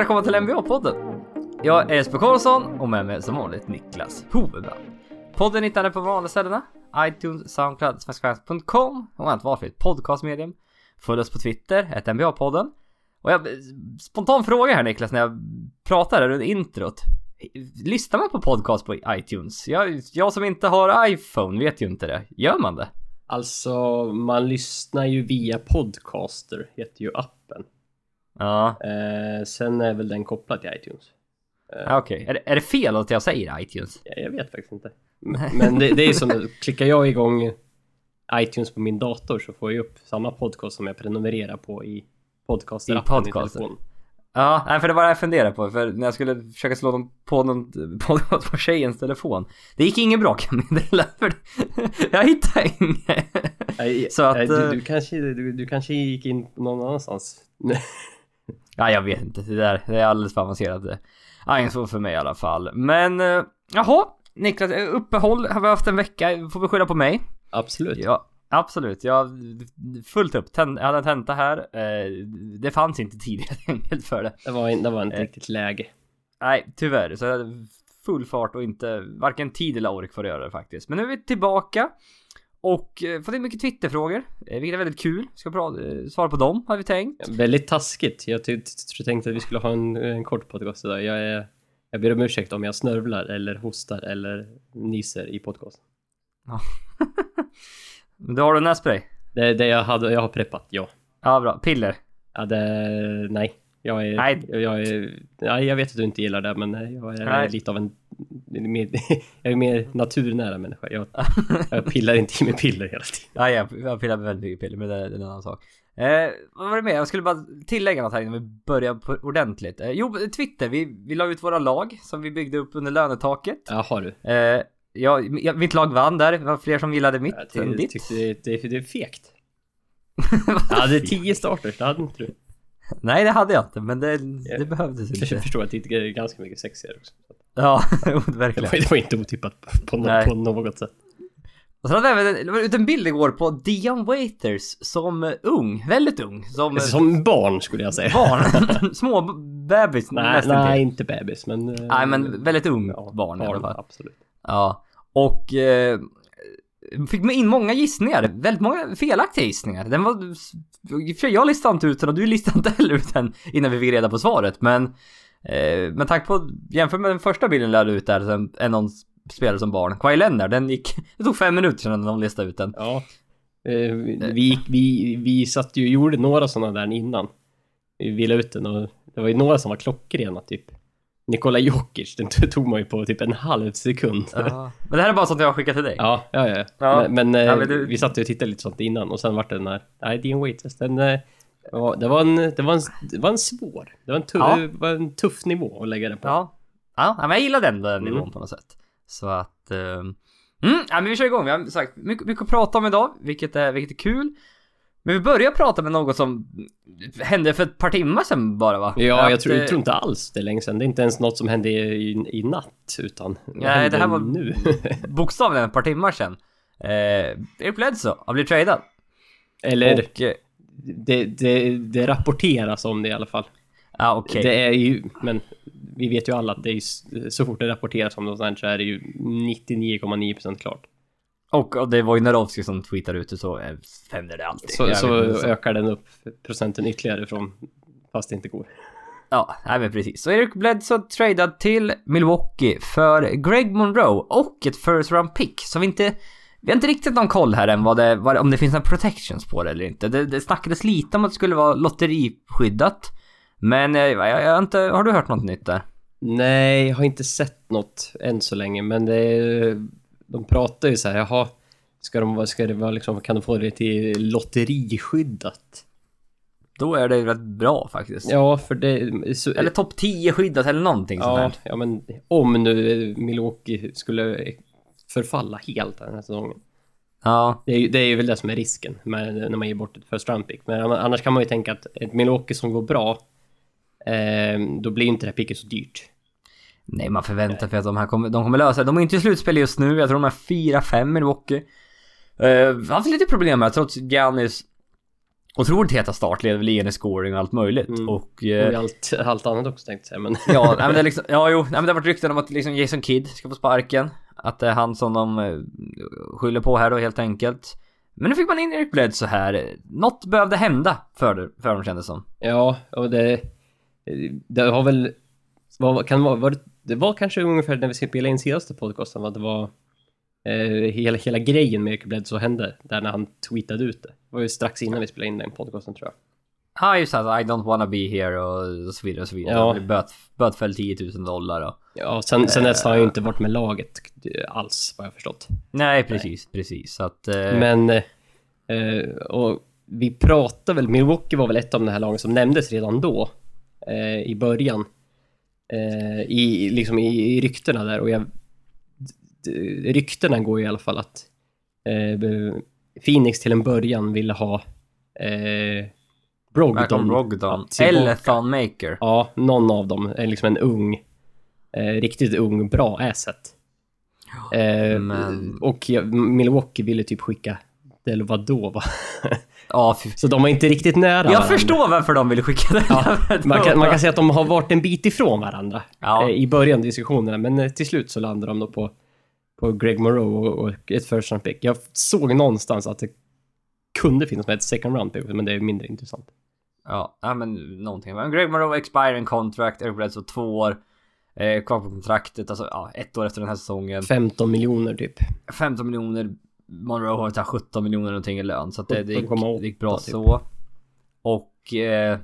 Välkomna till NBA-podden. Jag är Jesper Karlsson och med mig som vanligt Niklas Hovebrand. Podden hittar ni på vanliga ställena. iTunes, Soundcloud, svenskfans.com och allt valfritt podcastmedium. Följ oss på Twitter, ett NBA-podden. Och jag, spontan fråga här Niklas när jag pratar här under introt. Lyssnar man på podcast på iTunes? Jag, jag som inte har iPhone vet ju inte det. Gör man det? Alltså, man lyssnar ju via Podcaster, heter ju appen. Ja, Eh, sen är väl den kopplad till iTunes. ah, okej. Är, det- är det fel att jag säger iTunes? Jag, jag vet faktiskt inte. Men det, det är som, klickar jag igång iTunes på min dator så får jag upp samma podcast som jag prenumererar på i podcaster-appen i, Podcaster. telefon. Ja, för det var det jag funderade på. För när jag skulle försöka slå på någon podcast på tjejens telefon. Det gick inget bra kan jag meddela. Jag hittade inget. Så att, nej, eh, du, du, kanske, du, du kanske gick in någon annanstans. Ja, jag vet inte. Det där det är alldeles för avancerat. Iron för mig i alla fall. Men, eh, jaha. Niklas, eh, uppehåll har vi haft en vecka. Får vi skylla på mig? Absolut. Ja, absolut. Jag fullt upp. Ten, jag hade en tenta här. Eh, det fanns inte tid helt enkelt för det. Det var, in- det var inte Eh. riktigt läge. Nej, tyvärr. Så jag hade full fart och inte varken tid eller ork för att göra det faktiskt. Men nu är vi tillbaka. Och eh, fått in mycket Twitterfrågor, eh, vilket är väldigt kul. Ska prata, eh, svara på dem, har vi tänkt. Väldigt taskigt. Jag ty- ty- tänkte att vi skulle ha en, en kort podcast idag. Jag, är, jag ber om ursäkt om jag snörvlar eller hostar eller nyser i podcast. Men Du har du nässpray? Det är det jag, hade, jag har preppat, ja. Ja, bra. Piller? ja det, nej. Jag är, Nej. Jag, är, nej, jag vet att du inte gillar det, men jag är Nej. lite av en... Mer, jag är mer naturnära människa. Jag, jag pillar inte i mig piller hela tiden. Ja, jag, jag pillar väldigt mycket piller, men det, det är en annan sak. Eh, vad var det med? Jag skulle bara tillägga något här innan vi börjar på ordentligt. Eh, jo, Twitter. Vi, vi la ut våra lag som vi byggde upp under lönetaket. Ja, har du. Eh, jag, jag, mitt lag vann där. Det var fler som gillade mitt Jag än ditt. tyckte det, det, det är fegt. Jag hade tio starters, det hade inte du. Nej, det hade jag inte, men det, det behövdes Jag inte. förstår att det är ganska mycket sexigare också. Ja, verkligen. var, det var inte otippat på, Nej. på något sätt. Och så hade även det var ut en bild igår på Dion Waiters som ung, väldigt ung, som, eh, Som barn skulle jag säga. barn. Små bebis Nej, nästan nej till. inte bebis men... eh, Nej, men väldigt ung ja, barn, i alla fall. Absolut. Ja, och eh, fick man in många gissningar. Väldigt många felaktiga gissningar. Den var... för Jag listade inte ut den och du listade inte heller ut den innan vi fick reda på svaret. Men eh, men tack på, jämför med den första bilden jag lade ut där, som är någon spelare som barn. Kawhi Leonard, den gick... Det tog fem minuter sedan någon listade ut den. Ja. Eh, vi, vi, vi satt ju och gjorde några sådana där innan. Vi ville ut den och det var ju några som var klockrena typ. Nikola Jokic, den tog man ju på typ en halv sekund. Ja. Men det här är bara sånt jag har skickat till dig. ja, ja. ja. Ja. Men, men, eh, Ja, men du- vi satt ju och tittade lite sånt innan och sen vart det den här, nej, Dean Waiters, den... eh, ja, Det var, en, det, var en, det var en svår, det var en, tuff, Ja. det var en tuff nivå att lägga den på. Ja. Ja, men jag gillar den, den Mm. nivån på något sätt. Så att... eh, Mm, ja, men vi kör igång. Vi har sagt mycket, mycket att prata om idag, vilket är, vilket är kul. Men vi börjar prata med något som hände för ett par timmar sedan bara va? Ja, Att, jag tror, jag tror inte alls det är länge sedan. Det är inte ens något som hände i, i, natt, utan Nej, det här var- nu. Bokstavligen ett par timmar sedan. Eh, Eric Bledsoe har blivit tradad. Eller, Och... eh, det, det, det rapporteras om det i alla fall. Ja, okej. Det är ju, men vi vet ju alla att det är, ju- så fort det rapporteras om något sånt här så är det ju 99,9% klart. Och, och det var ju Narovski som tweetade ut det så eh, händer det alltid. Så, Jag så ökar den upp procenten ytterligare från, fast det inte går. Ja, nej men precis. Så Eric Bledsoe tradad till Milwaukee för Greg Monroe och ett first round pick. Så vi inte... Vi har inte riktigt någon koll här än vad det, vad, om det finns några protections på det eller inte. Det, det snackades lite om att det skulle vara lotteriskyddat. Men eh, jag, jag har inte... Har du hört något nytt där? Nej, jag har inte sett något än så länge, men det är, de pratar ju så här, jaha, ska, de, ska det vara liksom, kan de få det till lotteriskyddat? Då är det rätt bra faktiskt. Ja, för det... Så, Eller topp 10 skyddat eller någonting sånt ja, här. ja, men om nu Milwaukee skulle förfalla helt den här säsongen. Ja, Det är, ju, det är ju väl det som är risken med, när man ger bort ett first round pick. Men annars kan man ju tänka att ett Milwaukee som går bra, eh, då blir inte det här picket så dyrt. Nej, man förväntar sig att de här kommer, de kommer lösa det. De är inte i slutspel just nu. Jag tror de är 4-5 i Milwaukee. Uh, haft lite problem här trots Giannis otroligt heta startled, väl i scoring och allt möjligt. Mm. Och... Eh, allt, allt annat också tänkte jag säga, men... ja, nej, men det är liksom, ja, jo, nej, men det har varit rykten om att liksom Jason Kidd ska få sparken. Att det är han som de eh, skyller på här då helt enkelt. Men nu fick man in Eric Bledsoe här. Något behövde hända för, det- för dem kändes som. Ja, och det... Det har väl... Vad kan. Var det, det var kanske ungefär när vi spelade in senaste podcasten, vad det var... Eh, hela, hela grejen med Eric Bledsoe hände, där när han tweetade ut det. Det var ju strax innan vi spelade in den podcasten tror jag. Ja, just alltså I don't wanna be here och så vidare och så vidare. Ja. Ja. Böt, bötfälld 10 000 dollar och... Ja, sen, sen dess har han ju inte varit med laget eh, alls, vad jag förstått. Nej, precis, precis. Så att... Eh, Men... Eh, eh, och vi pratade väl, Milwaukee var väl ett av de här lagen som nämndes redan då. Eh, I början. Eh, I, liksom i, i ryktena där och jag... Ryktena går i alla fall att eh, Phoenix till en början ville ha eh, Brogdon. Brogdon. Eller Thon Maker. Ja, någon av dem är liksom en ung, eh, riktigt ung, bra asset. Eh, Men- Och Milwaukee ville typ skicka Delovadova. Ja, Så de var inte riktigt nära Jag varandra. förstår varför de ville skicka den. Ja, man, kan, man kan säga att de har varit en bit ifrån varandra Ja. eh, i början av diskussionerna, men eh, till slut så landade de då på, på Greg Moreau och, och ett first round pick. Jag såg någonstans att det kunde finnas med ett second round pick, men det är mindre intressant. Ja, ja men någonting. Men Greg Monroe expiring contract, Eric Bledsoe två år. Eh, kvar på kontraktet, alltså ja, ett år efter den här säsongen. 15 miljoner typ. 15 miljoner. Monroe har tagit 17 miljoner någonting i lön. Så att det, det, gick, 17,8 det gick bra typ. så. Och... Eh,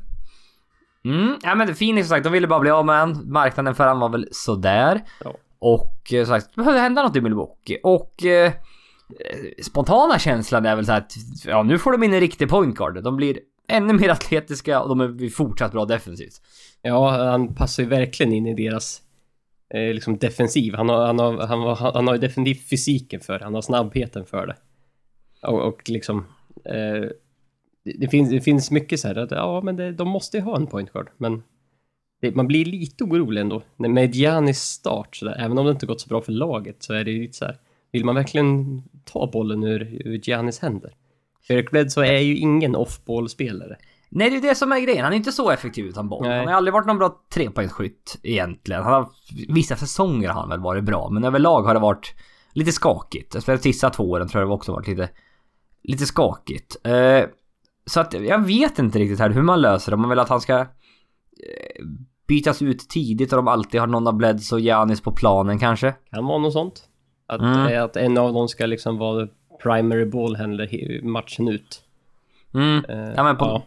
mm, ja men Phoenix som sagt, de ville bara bli av med han. Marknaden för han var väl sådär. Ja. Och eh, som sagt, det behövde hända något i Milwaukee. Och... Eh, spontana känslan är väl så att ja, nu får de in en riktig point guard. De blir ännu mer atletiska och de är fortsatt bra defensivt. Ja, han passar ju verkligen in i deras eh, liksom defensiv. Han har, han, har, han, har, han har ju definitivt fysiken för det. Han har snabbheten för det. Och, och liksom... Eh, det, finns, det finns mycket så här att ja, men det, de måste ju ha en point guard. Men det, man blir lite orolig ändå. När- Med Giannis start, så där, även om det inte gått så bra för laget, så är det ju lite så här. Vill man verkligen ta bollen ur, ur Giannis händer? Eric Bledsoe är ju ingen off-ball-spelare. Nej, det är det som är grejen. Han är inte så effektiv utan boll. Nej. Han har aldrig varit någon bra trepoängsskytt egentligen. Han har, vissa säsonger har han väl varit bra, men överlag har det varit lite skakigt. Speciellt sista två åren tror jag det också varit lite, lite skakigt. Eh, så att jag vet inte riktigt här hur man löser det. Man vill att han ska eh, bytas ut tidigt och de alltid har någon av Bleds och Giannis på planen kanske. Kan vara något sånt. Att, Mm. eh, att en av dem ska liksom vara primary ballhandler he- matchen ut. Mm. Eh, Ja men på, ja.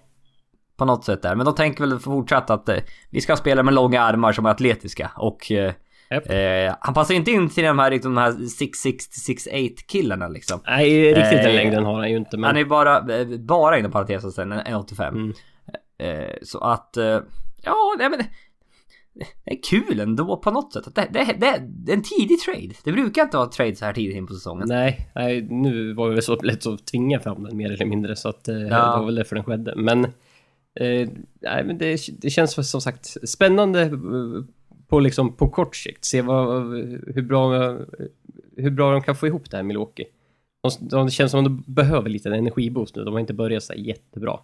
På något sätt där. Men de tänker väl fortsatt att eh, vi ska spela med långa armar som är atletiska och eh, Japp. eh, han passar inte in till de här, liksom, de här 6'6 6'8 killarna liksom. Nej, riktigt den Eh, längden har han ju inte. Men... Han är bara, eh, bara inom parentesen sen, en 1,85. Mm. Eh, så att, ja, nej men det, är kul ändå på något sätt. Det, det, det, det är en tidig trade. Det brukar inte vara trade så här tidigt in på säsongen. Nej, nej, nu var det väl så lätt att tvinga fram den mer eller mindre så att eh, det var väl därför den skedde. Men, eh, nej, men det, det känns som sagt spännande eh, på, liksom, på kort sikt. Se vad, hur, bra, hur bra de kan få ihop det här Milwaukee. De, de, det känns som att de behöver lite en energiboost nu. De har inte börjat så jättebra.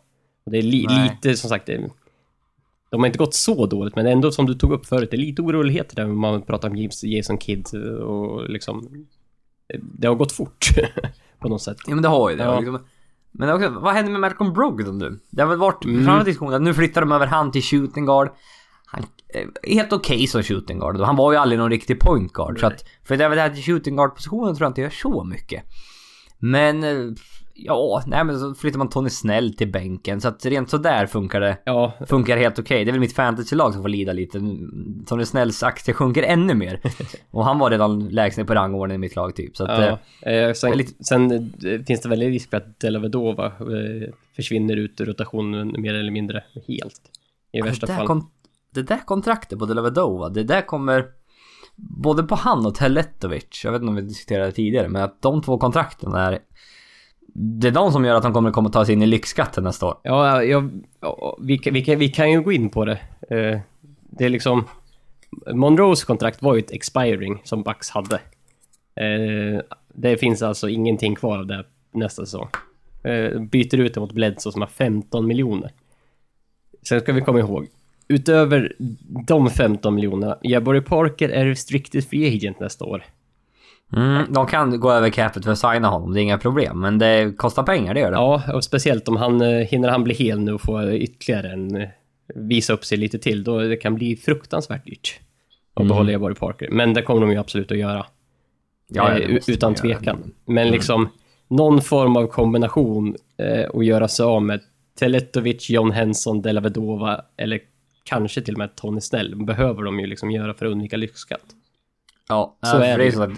Och det är li, lite som sagt, det, de har inte gått så dåligt, men ändå som du tog upp förut, det är lite oroligheter där man pratar om James, Jason Kidd och liksom... Det har gått fort på något sätt. Ja men det har ju det. Ja. Men också, vad händer med Malcolm Brogdon nu? Det har väl varit Mm. diskussion att nu flyttar de över han till shooting guard. Han är helt okej som shooting guard. Han var ju aldrig någon riktig point guard. Så att, för det är väl det här shooting guard positionen tror jag inte gör så mycket. Men, eh, ja, nej men så flyttar man Tony Snell till bänken. Så att rent sådär funkar det. Ja, Funkar helt okej. Det är väl mitt fantasylag som får lida lite. Tony Snells aktie sjunker ännu mer. Och han var redan lägst ner på rangordningen i mitt lag typ. Så att, eh, ja. Eh, sen, lite- sen eh, finns det väl en risk för att Delavedova eh, försvinner ut ur rotationen mer eller mindre helt. I värsta det, där fall. kon- det där kontraktet på Delavadova, det där kommer både på han och Teletovic, jag vet inte om vi diskuterade det tidigare, men att de två kontrakten är det är de som gör att de kommer komma ta sig in i lyxskatten nästa år. Ja, jag, ja, vi, kan- vi, vi kan ju gå in på det. Eh, det är liksom... Monroes kontrakt var ju ett expiring som Bucks hade. Eh, det finns alltså ingenting kvar av det nästa säsong. Eh, byter ut det mot Bledsoe som har 15 miljoner. Sen ska vi komma ihåg, utöver de 15 miljonerna, Jabari Parker är restricted free agent nästa år. Mm, de kan gå över capet för att signa honom, det är inga problem. Men det kostar pengar, det gör det. Ja, och speciellt om han eh, hinner han bli hel nu och få ytterligare en... eh, Visa upp sig lite till, då det kan bli fruktansvärt dyrt. Att Mm. behålla Jabari Parker. Men det kommer de ju absolut att göra. Ja, eh, utan tvekan. Men liksom någon form av kombination eh, och göra sig av med Teletovic, John Henson, Della Vedova eller kanske till och med Tony Snell behöver de ju liksom göra för att undvika lyxskatt. Ja, Så är det det är så att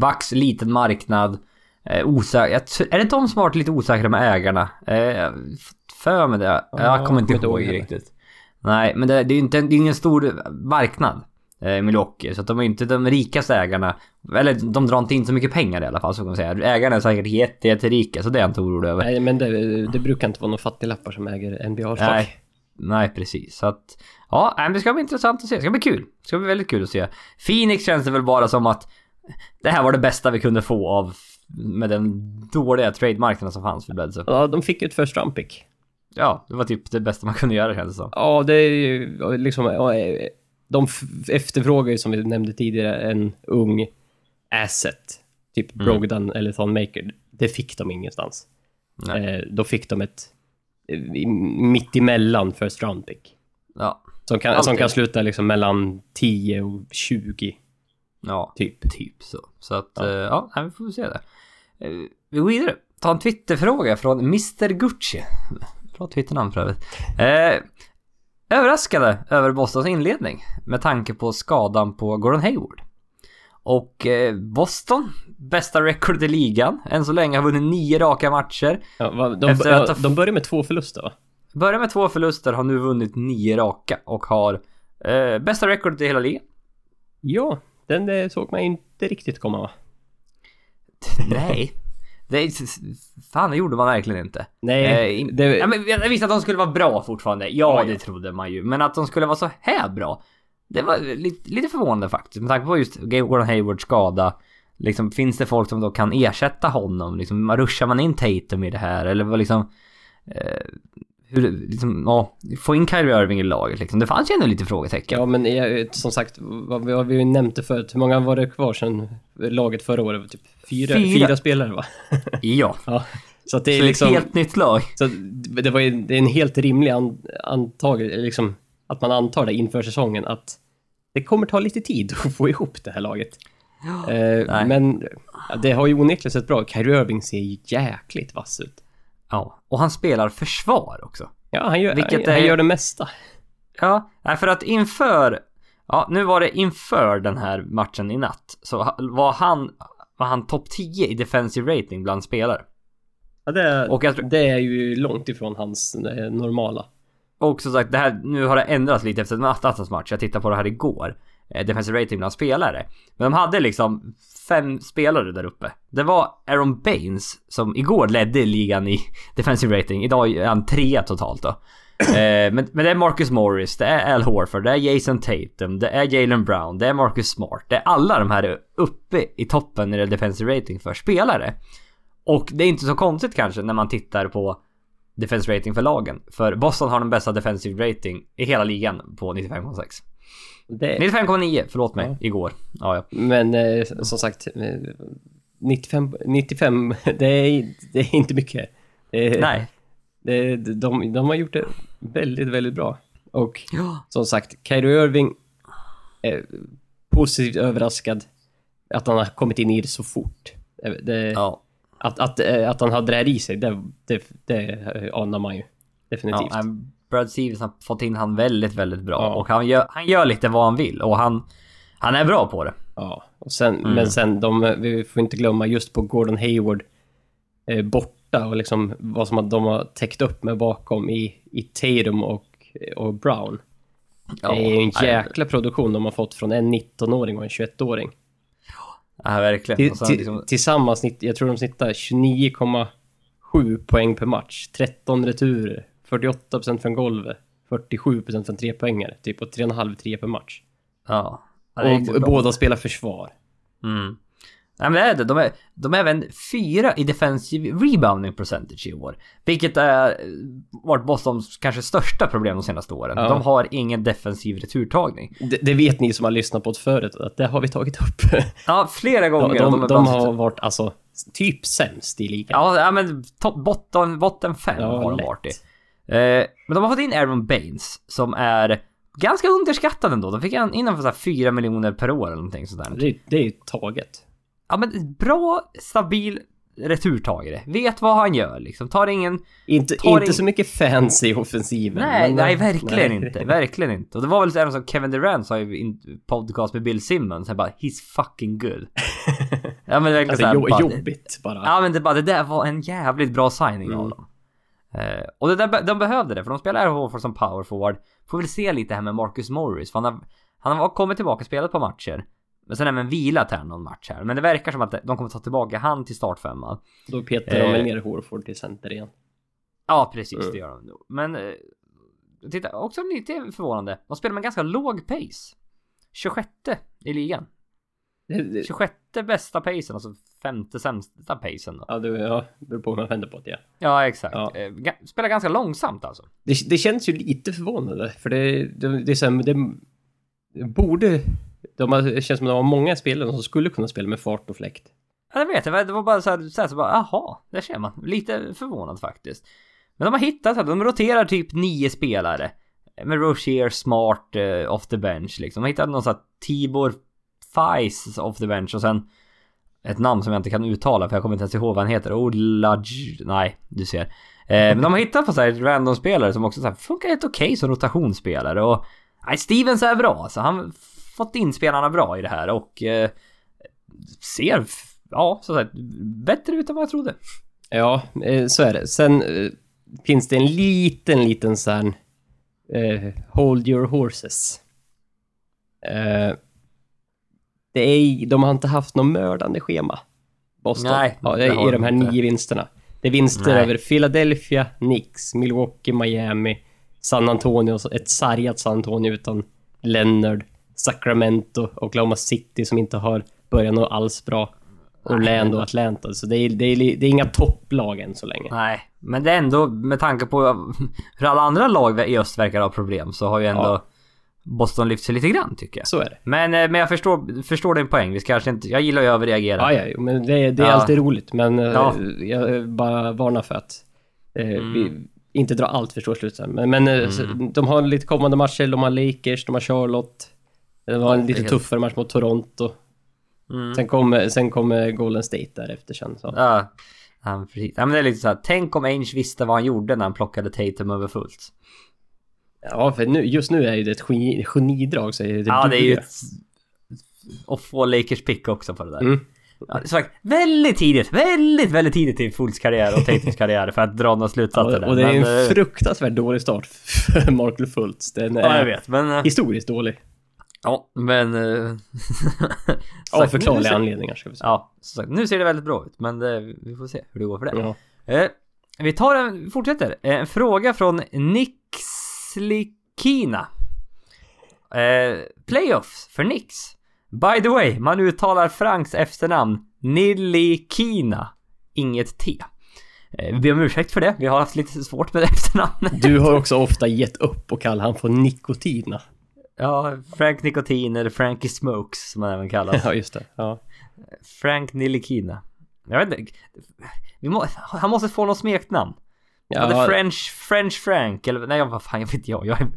Bucks liten marknad. Eh, osä- jag tr- är det de som har varit lite osäkra med ägarna? Eh, för mig det. Ja, jag kommer inte ihåg riktigt. Nej, men det, det är ju inte, det är ingen stor marknad. Eh, Milwaukee, så att de är inte de rikaste ägarna. Eller de drar inte in så mycket pengar i alla fall, så kan man säga. Ägarna är säkert jätte, jätterika, så det är jag inte orolig över. Nej, men det, det brukar inte vara några fattiglappar som äger NBA-lag. Nej. Nej, precis. Så att... Ja, det ska bli intressant att se. Det ska bli kul. Det ska bli väldigt kul att se. Phoenix känns det väl bara som att det här var det bästa vi kunde få av med den dåliga trademarknaden som fanns för Bledsoe. Ja, de fick ju ett round pick. Ja, det var typ det bästa man kunde göra känns det som. Ja, det är ju liksom... De efterfrågar ju som vi nämnde tidigare en ung asset. Typ Mm. Brogdon eller Thon Maker. Det fick de ingenstans. Eh, då fick de ett mitt emellan first round pick. Ja. Som kan, Alltid. som kan sluta liksom mellan 10 och 20, Ja, typ. typ så. Så att, Ja. ja, ja vi får se det. Eh, Vi går vidare. Ta en Twitterfråga från Mr Gucci. Bra Twitternamn för övrigt. Eh, överraskade över Bostons inledning med tanke på skadan på Gordon Hayward. Och eh, Boston, bästa record i ligan. Än så länge har vunnit nio raka matcher. Ja, va, de, Efter att ha de börjar med två förluster va? Börjar med två förluster, har nu vunnit nio raka och har eh, bästa recordet i hela ligan. Ja, den eh, såg man inte riktigt komma va? Nej. Det är, fan, det gjorde man verkligen inte. Nej, Eh, det, Ja, men jag visste att de skulle vara bra fortfarande. Ja, Ja, det trodde man ju. Men att de skulle vara så här bra. Det var lite, lite förvånande faktiskt. Med tanke på just Gordon Haywards skada. Liksom, finns det folk som då kan ersätta honom? Liksom, ruschar man in Tatum i det här? Eller vad liksom... Eh, hur, liksom, ja, få in Kyrie Irving i laget liksom. Det fanns ju ändå lite frågetecken. Ja, men jag, som sagt, vad, vi har vi ju nämnt det förut. Hur många var det kvar sen laget förra året? Typ fyra, Fyra. fyra. spelare va? Ja. Ja. Så det är är liksom... ett helt nytt lag. Så det var ju det är en helt rimlig an, antag, liksom, att man antar det inför säsongen att det kommer ta lite tid att få ihop det här laget. Eh, nej. men ja, det har ju onekligen sett bra. Kyrie Irving ser ju jäkligt vass ut. Ja. Och han spelar försvar också. Ja, han gör, Vilket han, han är- gör det mesta. Ja, för att inför... Ja, nu var det inför den här matchen i natt. Så var han, var han topp 10 i defensive rating bland spelare. Ja, det, är, Och jag tror- det är ju långt ifrån hans eh, normala. Och som sagt, det här, nu har det ändrats lite efter Attas match. Jag tittade på det här igår. Eh, defensive rating bland spelare. Men de hade liksom fem spelare där uppe. Det var Aaron Baines som igår ledde ligan i defensive rating. Idag är han trea totalt då. Eh, men, men det är Marcus Morris, det är Al Horford, det är Jason Tatum, det är Jalen Brown, det är Marcus Smart. Det är alla de här uppe i toppen när det är defensive rating för spelare. Och det är inte så konstigt kanske när man tittar på defense rating för lagen. För Boston har den bästa defensive rating i hela ligan på 95,6. Det, 95,9 förlåt mig, Ja. igår. Ja, ja. Men eh, som sagt, eh, 95, 95 det, är, det är inte mycket. Det, Nej. det, de, de har gjort det väldigt, väldigt bra. Och Ja. som sagt, Kyrie Irving är positivt överraskad att han har kommit in i det så fort. Det, Ja. Att, att, eh, att han har det här i sig, det, det, det anar man ju. Definitivt. ja Brad Stevens har fått in han väldigt, väldigt bra. Ja. Och han gör, han gör lite vad han vill. Och han, han är bra på det. Ja, och sen, Mm. men sen, de, vi får inte glömma just på Gordon Hayward eh, borta och liksom vad som de har täckt upp med bakom i, i Tatum och, och Brown. Ja, det är ju en nej, jäkla produktion de har fått från en 19-åring och en 21-åring. Ja, verkligen. Till, Och sen till, liksom, Tillsammans, jag tror de snittar 29,7 poäng per match, 13 returer, 48% från golvet, 47% från trepoängare, typ på 3,5 tre per match. ja. Ja, Och båda spelar försvar. Mm. Nej men det är det. De är, de är även fyra i defensive rebounding percentage i år. Vilket är eh, varit Bostons kanske största problem de senaste åren. Ja. De har ingen defensiv returtagning. Det, det vet ni som har lyssnat på det förut, att det har vi tagit upp. Ja, flera De, gånger. de, är de bara- har varit alltså typ sämst i ligan. Ja, ja men botten, botten fem Ja, har de lätt. varit i. Eh, men de har fått in Aaron Baines som är ganska underskattad ändå. De fick in honom för så här 4 miljoner per år eller någonting sådär. Det, det är ju taget. Ja men bra, stabil returtagare. Vet vad han gör liksom. Tar ingen... Inte, Tar inte in- så mycket fancy i offensiven. Nej, men- nej verkligen nej. inte. Verkligen inte. Och det var väl även som Kevin Durant sa i en podcast med Bill Simmons. Han bara “He's fucking good”. ja men verkligen Alltså såhär, jo, jobbigt bara. Ja men det, bara, det där var en jävligt bra signing av Mm. dem. Eh, och det där, de behövde det för de spelar Horford som power forward. Får väl se lite här med Marcus Morris för han har, han har kommit tillbaka och spelat på matcher. Men sen även vilat här någon match här. Men det verkar som att de kommer ta tillbaka han till startfemman. Då petar de väl Eh. ner Horford till center igen. Ja precis, Mm. det gör de nog. Men eh, titta, också lite förvånande. De spelar med ganska låg pace. 26 i ligan. Det, det, 26 bästa pacen, alltså femte sämsta pacen då. ja, det ja, beror på hur man vänder på det. Ja. Ja exakt. Ja. Eh, spelar ganska långsamt alltså. Det, det känns ju lite förvånande, för det, det, det är så här, det, det borde... De har, det känns som att de har många spelare som skulle kunna spela med fart och fläkt. Ja, jag vet, det var- det var bara så här, så, här, så bara, jaha, där ser man. Lite förvånad faktiskt. Men de har hittat, här, de roterar typ nio spelare. Med Rozier, Smart, uh, off the bench liksom. De har hittat någon sån här Tibor Fais off the bench och sen ett namn som jag inte kan uttala för jag kommer inte ens ihåg vad han heter. Oh, Olaj... Nej, du ser. Eh, men de har hittat på så här random spelare som också så här, funkar helt okej som rotationsspelare och... Nej, Stevens är bra alltså. Han fått in spelarna bra i det här och... Eh, ser, ja, så säga, bättre ut än vad jag trodde. Ja, eh, så är det. Sen eh, finns det en liten, liten sån eh, Hold your horses. Eh, det är, de har inte haft något mördande schema. Boston. Nej, ja, I de de här inte. nio vinsterna. Det är vinster Nej. över Philadelphia, Knicks, Milwaukee, Miami, San Antonio, ett sargat San Antonio utan Leonard, Sacramento, Oklahoma City som inte har börjat något alls bra. Orlando och Atlanta. Så det är, det är, det är inga topplag än så länge. Nej, men det är ändå med tanke på hur alla andra lag i öst verkar ha problem så har ju ändå Ja. Boston lyft sig lite grann tycker jag. Så är det. Men, eh, men jag förstår, förstår din poäng. Vi ska kanske inte... Jag gillar ju att överreagera. Ja, ja, men det, det är Ja. alltid roligt. Men eh, Ja. jag bara varnar för att eh, Mm. vi inte dra allt för stor slutsats. Men, men eh, så, de har lite kommande matcher. De har Lakers, de har Charlotte. Det var en det lite helt- tuffare match mot Toronto. Mm. Sen kommer sen kommer Golden State därefter sen. Så. Ja, ja, precis. Ja, men det är lite så här. Tänk om Ainge visste vad han gjorde när han plockade Tatum över fullt. Ja, för nu, just nu är det ett geni, genidrag. Så är det Ja, det är ju ett... Och få Lakers pick också på det där. Mm. Ja, som sagt, väldigt tidigt, väldigt, väldigt tidigt i Fultz karriär och Tatums karriär för att dra några slutsatser Ja, och det är men, en eh, fruktansvärt dålig start för Markel Fultz. Den är Ja, jag vet, men... eh, historiskt dålig. Ja, men... eh, Av förklarliga ser- anledningar ska vi säga. Ja, som sagt, nu ser det väldigt bra ut, men det, vi får se hur det går för det. Ja. Eh, vi tar en, fortsätter. Eh, En fråga från Nixlikina. Eh, playoffs för Nix. By the way, man uttalar Franks efternamn Nilikina. Inget T. Eh, vi ber om ursäkt för det. Vi har haft lite svårt med efternamnet. Du har också ofta gett upp och kallar han för Nikotina. Ja, Frank Nikotin eller Frankie Smokes som han även kallas. Ja, just det. Ja. Frank Nilikina. Jag vet inte. Må, han måste få något smeknamn. Ja, Ja, French, French Frank eller nej vad fan jag vet jag. Jag är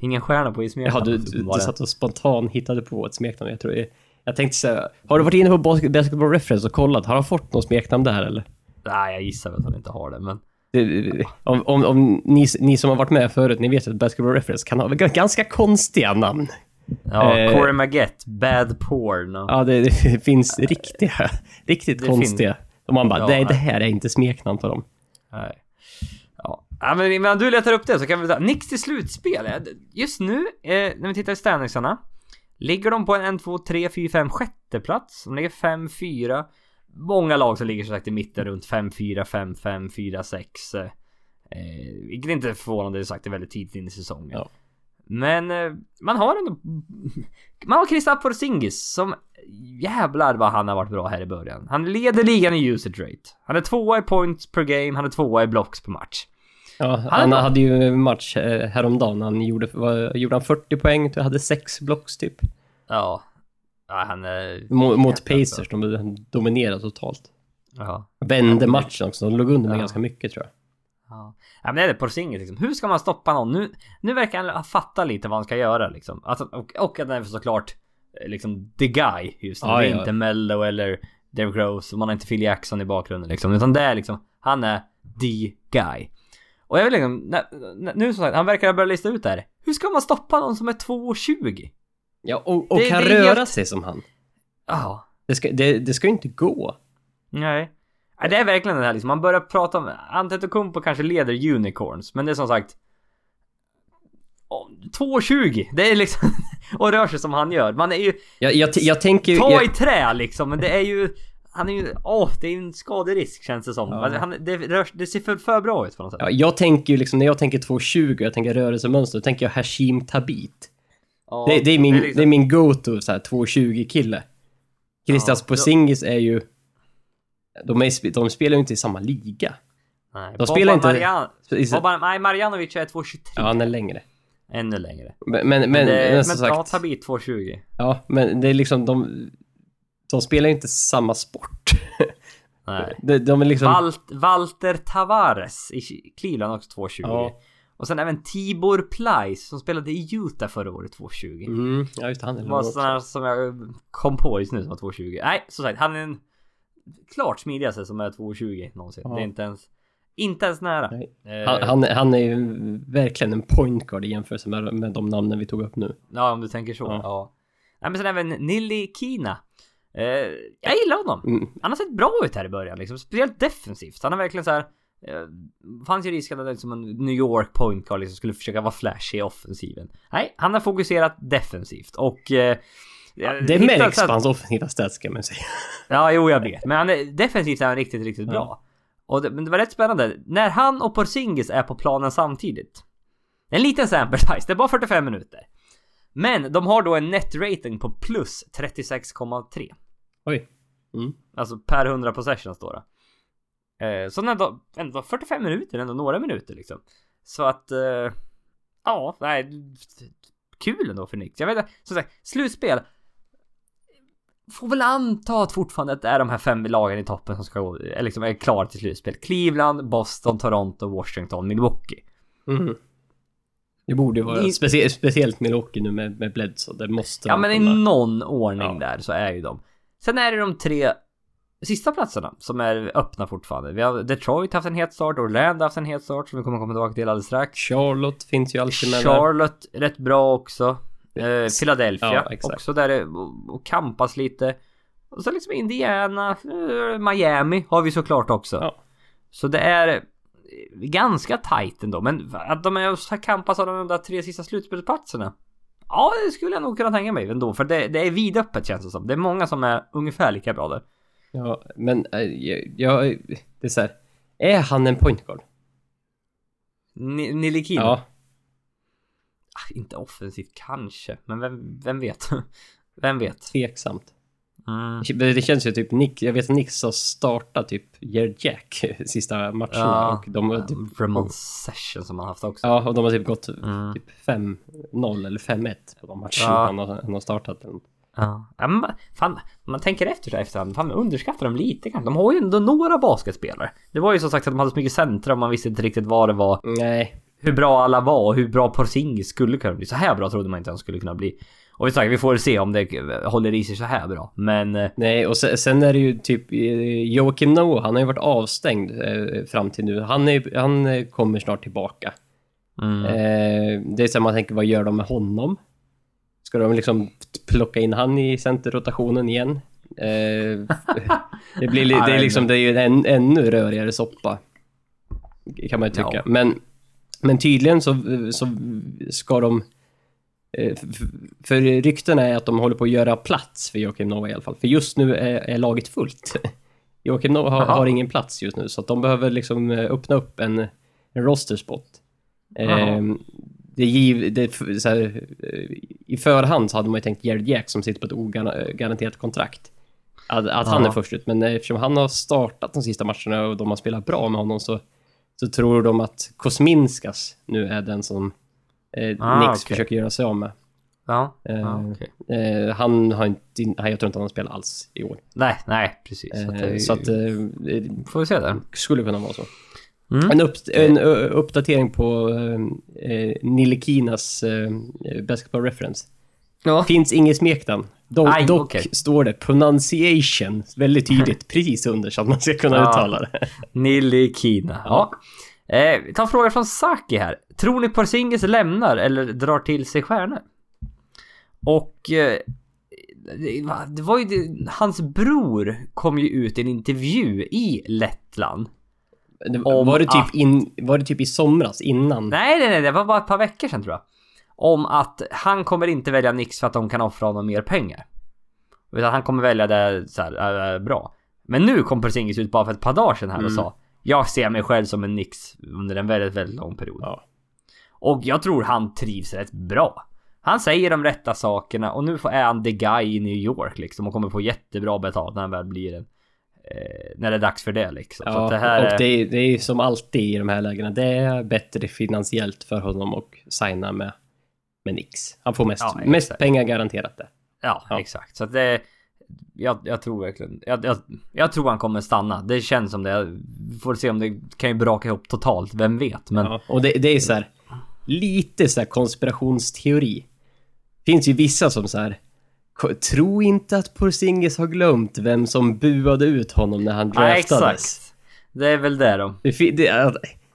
ingen stjärna på i smeknamn. ja du, du, du satt och spontant hittade på ett smeknamn. Jag tror jag tänkte säga, har du varit inne på Bas- Basketball Reference och kollat? Har han fått något smeknamn där eller? Nej jag gissar väl att han inte har det men. Om, om, om ni, ni som har varit med förut, ni vet att Basketball Reference kan ha ganska konstiga namn. Ja, Eh. Corey Maggette, Bad Porn. Ja, det, det finns riktiga, riktigt Det konstiga. Och man bara, Ja, nej det här är inte smeknamn på dem. Nej. Ja. ja men medan du letar upp det så kan vi ta Nix till slutspel. Just nu, eh, när vi tittar i standingsarna. Ligger de på en 1, 2, 3, 4, 5 sjätte plats. De ligger 5, 4. Många lag som ligger som sagt i mitten runt 5, 4, 5, 5, 4, 6. Eh, vilket inte är förvånande, det är sagt är väldigt tidigt in i säsongen. Ja. Men eh, man har ändå... Man har Kristaps Porzingis som... Jävlar vad han har varit bra här i början. Han leder ligan i usage rate. Han är tvåa i points per game, han är tvåa i blocks per match. Ja, han hade ju match eh, häromdagen. Han gjorde, vad, gjorde han 40 poäng, hade 6 blocks typ. Ja. Ja han är... Mot, mot Pacers, de dominerade totalt. Ja. Vände matchen också, de låg under med Ja. ganska mycket tror jag. Ja. ja men det är det Porzingis liksom. Hur ska man stoppa någon? Nu, nu verkar han fatta lite vad han ska göra liksom. Alltså, och, och att han är såklart eh, liksom the guy just nu. Ja, det är ja. inte Mello eller Derrick Rose man har inte Phil Jackson i bakgrunden liksom. Utan det är liksom, han är the guy. Och jag vill liksom, nu som sagt, han verkar ha börjat lista ut det här. Hur ska man stoppa någon som är 2,20? Ja, och, och Det- kan det röra helt- sig som han. Ja. Det ska, det, det ska ju inte gå. Nej. Det är verkligen det här liksom, man börjar prata om Antetokounmpo kanske leder unicorns, men det är som sagt åh, 2,20! Det är liksom och rör sig som han gör. Man är ju Jag, jag, jag tänker ta jag, i trä liksom, men det är ju han är ju, åh, det är ju en skaderisk känns det som. Ja. Alltså, han, det, rör, det ser för, för bra ut på något sätt. ja, jag tänker ju liksom, när jag tänker 2.20 jag tänker rörelsemönster, då tänker jag Hashim Tabit. Ja, Det, det, är min, det, liksom- är min go-to så här 2.20 kille. Christian Ja, Porzingis är ju... De, är, de spelar ju inte i samma liga. nej, de spelar Boban inte- Marian, Boban, nej, Marjanovic är 2,23. Ja, han är längre. Ännu längre. Men, men, men, Men, det, men som ja, sagt... Tabit 2,20. Ja, men det är liksom de... De spelar ju inte samma sport. Nej. De, de är liksom... Valt, Walter Tavares i Cleveland också 2,20. Ja. Och sen även Tibor Plyce som spelade i Utah förra året 2,20. Mm, ja, just det, han är Det var sådana som jag kom på just nu som var 2,20. Nej, som sagt, han är en klart smidigaste som är 2,20 någonsin. Ja. Det är inte ens, inte ens nära. Eh, Han, han, han är ju verkligen en point guard i jämförelse med, med de namnen vi tog upp nu. Ja, om du tänker så. Ja. Ja. Nej, men sen även Nili Kina. Eh, jag gillar honom. Mm. Han har sett bra ut här i början liksom. Speciellt defensivt. Han är verkligen så här. Eh, fanns ju risk att liksom en New York point guard liksom skulle försöka vara flashy i offensiven. Nej, han har fokuserat defensivt och... Eh, jag Det märks på hans offensiva stats kan man säga. Ja, jo, jag vet. Men han är, defensivt är han riktigt, riktigt bra. Och det, men det var rätt spännande. När han och Porzingis är på planen samtidigt. En liten sample size, det är bara 45 minuter. Men de har då en net rating på plus 36,3. Oj. Mm. Alltså per 100 possessions då. då. Eh, så ändå, ändå 45 minuter, ändå några minuter liksom. Så att... Eh, ja, nej. Kul ändå för Knicks. Jag vet inte, som sagt, slutspel. Får väl anta att fortfarande att det är de här fem lagen i toppen som ska gå, är liksom är klara till slutspel. Cleveland, Boston, Toronto, Washington, Milwaukee. Mm. Det borde ju vara I- specie- speciellt Milwaukee nu med, med Bledsoe. Det måste Ja men i någon ordning Ja. där så är ju de. Sen är det de tre sista platserna som är öppna fortfarande. Vi har Detroit haft en het start, Orlando haft en het start som vi kommer komma tillbaka till alldeles strax. Charlotte finns ju alltid med där. Charlotte rätt bra också. Eh, Philadelphia Ja, också där det och, och kampas lite. Och så liksom Indiana, eh, Miami har vi såklart också. Ja. Så det är eh, ganska tight ändå. Men att de är här kampas av de där tre sista slutspelsplatserna. Ja, det skulle jag nog kunna tänka mig ändå. För det, det är vidöppet känns det som. Det är många som är ungefär lika bra där. Ja, men äh, jag, jag, det är så här. Är han en point guard? Ni- Nilikina? Ja. Ah, inte offensivt kanske, men vem, vem vet? vem vet? Tveksamt. Mm. Det känns ju typ Nick, jag vet att Nix har startat typ Yer Jack sista matcherna Ja. och de har typ, Vermont Session som man haft också. ja, och de har typ gått Mm. typ 5-0 eller 5-1 på de matcherna Ja. han, har, han har startat. Den. Ja. ja men, fan, man tänker efter så här efterhand, fan man underskattar dem lite kanske. De har ju ändå några basketspelare. Det var ju som sagt att de hade så mycket centra och man visste inte riktigt vad det var. Nej, Hur bra alla var och hur bra Porzingis skulle kunna bli. Så här bra trodde man inte han skulle kunna bli. Och vi sagt, vi får se om det håller i sig så här bra. Men... eh, nej och sen, sen är det ju typ eh, Joakim Noah, han har ju varit avstängd eh, fram till nu. Han, är, han eh, kommer snart tillbaka. Mm. Eh, det är så här, man tänker, vad gör de med honom? Ska de liksom plocka in han i centerrotationen igen? Eh, det, blir, det är liksom, det är ju en ännu rörigare soppa. Kan man ju tycka. Ja. Men, men tydligen så, så ska de... eh, För ryktena är att de håller på att göra plats för Joakim Noah i alla fall. För just nu är, är laget fullt. Joakim Noah har, har ingen plats just nu, så att de behöver liksom eh, öppna upp en, en roster spot. Jaha. Det är giv, det, är så här, eh, I förhand så hade man ju tänkt Jared Jack som sitter på ett ogaranterat kontrakt. Att, att han är först ut, men eftersom han har startat de sista matcherna och de har spelat bra med honom så, så tror de att Kosminskas nu är den som eh, Ah, Nix okej. försöker göra sig av med. Ja, Eh, okej. Eh, han har inte, han- jag tror inte han har spelat alls i år. Nej, nej, precis. Så att, Eh, så att eh, får vi se där. skulle kunna vara så. Mm. En, upp, en uppdatering på eh, eh, Nilikinas eh, basketball reference. Ja. Finns inget smeknamn. Do, Aj, dock okej. står det pronunciation väldigt tydligt precis under så att man ska kunna Ja. uttala det. Nili Kina. Ja. Eh, vi tar en fråga från Saki här. Tror ni Porzingis lämnar eller drar till sig stjärnor? Och... Eh, det var ju det, hans bror kom ju ut i en intervju i Lettland. Det Om var, det typ att- in, var det typ i somras innan? Nej, nej, nej, det var bara ett par veckor sedan tror jag. Om att han kommer inte välja Nix för att de kan offra honom mer pengar. Utan han kommer välja det så här, äh, bra. Men nu kom Porzingis ut bara för ett par dagar sedan här och Mm. sa Jag ser mig själv som en Nix under en väldigt, väldigt lång period. Ja. Och jag tror han trivs rätt bra. Han säger de rätta sakerna och nu får- är han the guy i New York liksom och kommer få jättebra betalt när han väl blir en... Eh, när det är dags för det liksom. så Ja, det här och är... det det är som alltid i de här lägena. Det är bättre finansiellt för honom att signa med, med Nix. Han får mest, Ja, mest pengar garanterat det. Ja, Ja. exakt. Så att det... Jag, jag tror verkligen... Jag, jag, jag tror han kommer stanna. Det känns som det. Vi Får se om det kan ju braka ihop totalt. Vem vet? Men... Ja, och det, det är så här lite så här konspirationsteori. Finns ju vissa som så här "Ko- Tro inte att Porzingis har glömt vem som buade ut honom när han Ja, draftades. exakt. Det är väl det då. Det, det,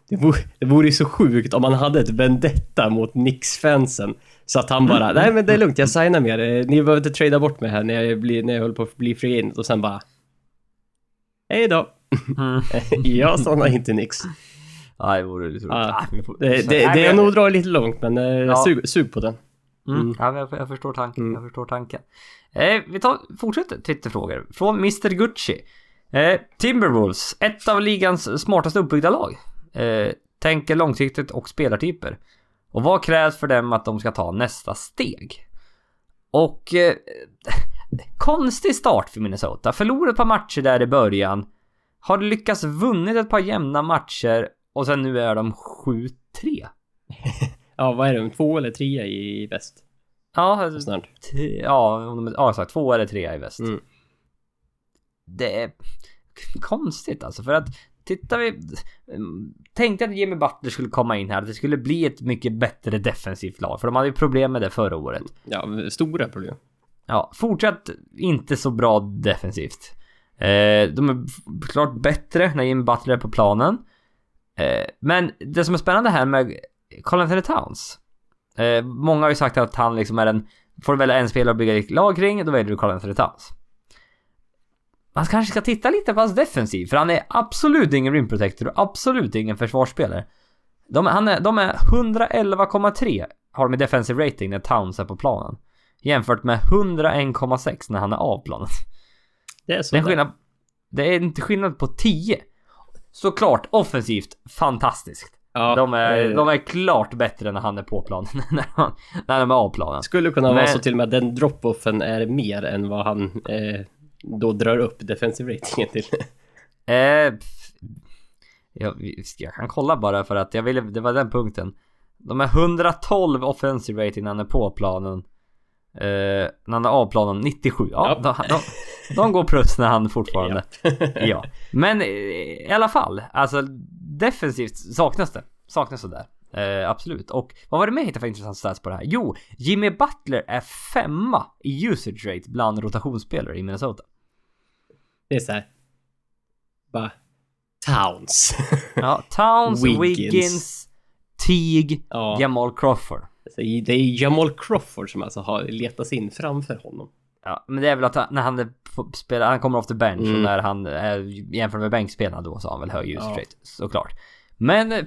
det, vore, det vore ju så sjukt om man hade ett vendetta mot Knicks-fansen. Så att han bara, nej men det är lugnt, jag signar med er. Ni behöver inte trada bort mig här när jag, blir, när jag håller på att bli free agent. Och sen bara... Hej då! Mm. jag stannar inte Knicks. Ja, det vore lite roligt. Ja. Ah, Det, det, nej, det är nog dra lite långt men eh, Ja. sug, sug på den. Mm. Mm. Ja, jag, jag förstår tanken. Mm. Jag förstår tanken. Eh, vi tar, fortsätter Twitterfrågor. Från Mr Gucci. Eh, Timberwolves, ett av ligans smartaste uppbyggda lag. Eh, tänker långsiktigt och spelartyper. Och vad krävs för dem att de ska ta nästa steg? Och... Eh, konstig start för Minnesota. Förlorat ett par matcher där i början. Har lyckats vunnit ett par jämna matcher och sen nu är de 7-3. Ja, vad är det? Två eller trea i väst? Ja, Snart. T- Ja, om de, ja exakt. Två eller tre i väst. Mm. Det är konstigt alltså för att tittar vi... Tänkte att Jimmy Butler skulle komma in här, att det skulle bli ett mycket bättre defensivt lag. För de hade ju problem med det förra året. Ja, stora problem. Ja, fortsatt inte så bra defensivt. Eh, de är klart bättre när Jimmy Butler är på planen. Eh, men det som är spännande här med Colin Anthony Towns. Eh, många har ju sagt att han liksom är en... Får du välja en spelare att bygga ditt lag kring, då väljer du Colin Anthony Towns. Man kanske ska titta lite på hans defensiv, för han är absolut ingen rim protector och absolut ingen försvarsspelare. De, han är, de är 111,3 har de i defensive rating när Towns är på planen. Jämfört med 101,6 när han är av planen. Det är Det så. är, en där. skillnad, det är inte skillnad på 10. Såklart, offensivt, fantastiskt. Ja, de, är, eh, de är klart bättre när han är på planen, när, han, när de är av planen. Skulle kunna vara Men- så till och med att den drop-offen är mer än vad han eh, då drar upp defensive ratingen till. Eh, jag, jag kan kolla bara för att jag ville, det var den punkten. De är 112 offensive rating när han är på planen. Eh, när han är av planen 97. Ja, Ja. De, de, de går plus när han fortfarande. ja. Men eh, i alla fall, alltså defensivt saknas det. Saknas det där. Eh, absolut. Och vad var det mer jag hittade för intressant stats på det här? Jo, Jimmy Butler är femma i usage rate bland rotationsspelare i Minnesota. Det är så här. Bara. Towns. Ja, Towns, Wiggins. Wiggins, Teague, ja. Jamal Crawford. Det är Jamal Crawford som alltså har letats in framför honom. Ja, men det är väl att han- när han spelar, han kommer off the bench och Mm. när han är jämfört med bänkspelarna då så har han väl hög usage Ja. rate, såklart. Men eh,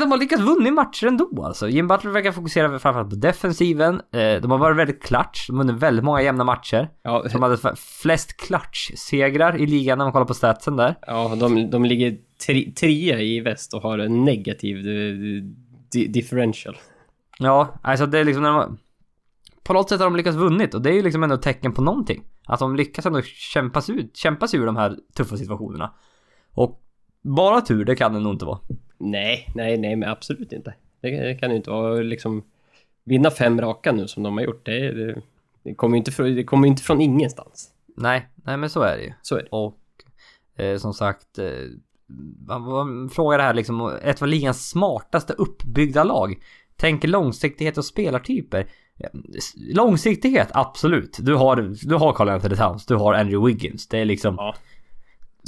de har lyckats vinna matcher ändå alltså. Jim Butler verkar fokusera framförallt på defensiven. Eh, de har varit väldigt clutch, de har vunnit väldigt många jämna matcher. Ja, De hade flest clutch-segrar i ligan när man kollar på statsen där. ja de, de ligger tre, trea i väst och har en negativ eh, di, differential. Ja, alltså det är liksom när de... På något sätt har de lyckats vunnit och det är ju liksom ändå ett tecken på någonting. Att de lyckas ändå kämpa sig ut, kämpa sig ur de här tuffa situationerna. Och bara tur, det kan det nog inte vara. Nej, nej, nej, men absolut inte. Det, det kan ju inte vara liksom vinna fem raka nu som de har gjort. Det, det, det kommer ju inte, från- det kommer inte från ingenstans. Nej, nej men så är det ju. Så är det. Och eh, som sagt, eh, man, man frågar det här liksom, ett av ligans smartaste uppbyggda lag. Tänker långsiktighet och spelartyper. Långsiktighet, absolut. Du har, du har Carl Anthony Towns, du har Andrew Wiggins. Det är liksom... Ja.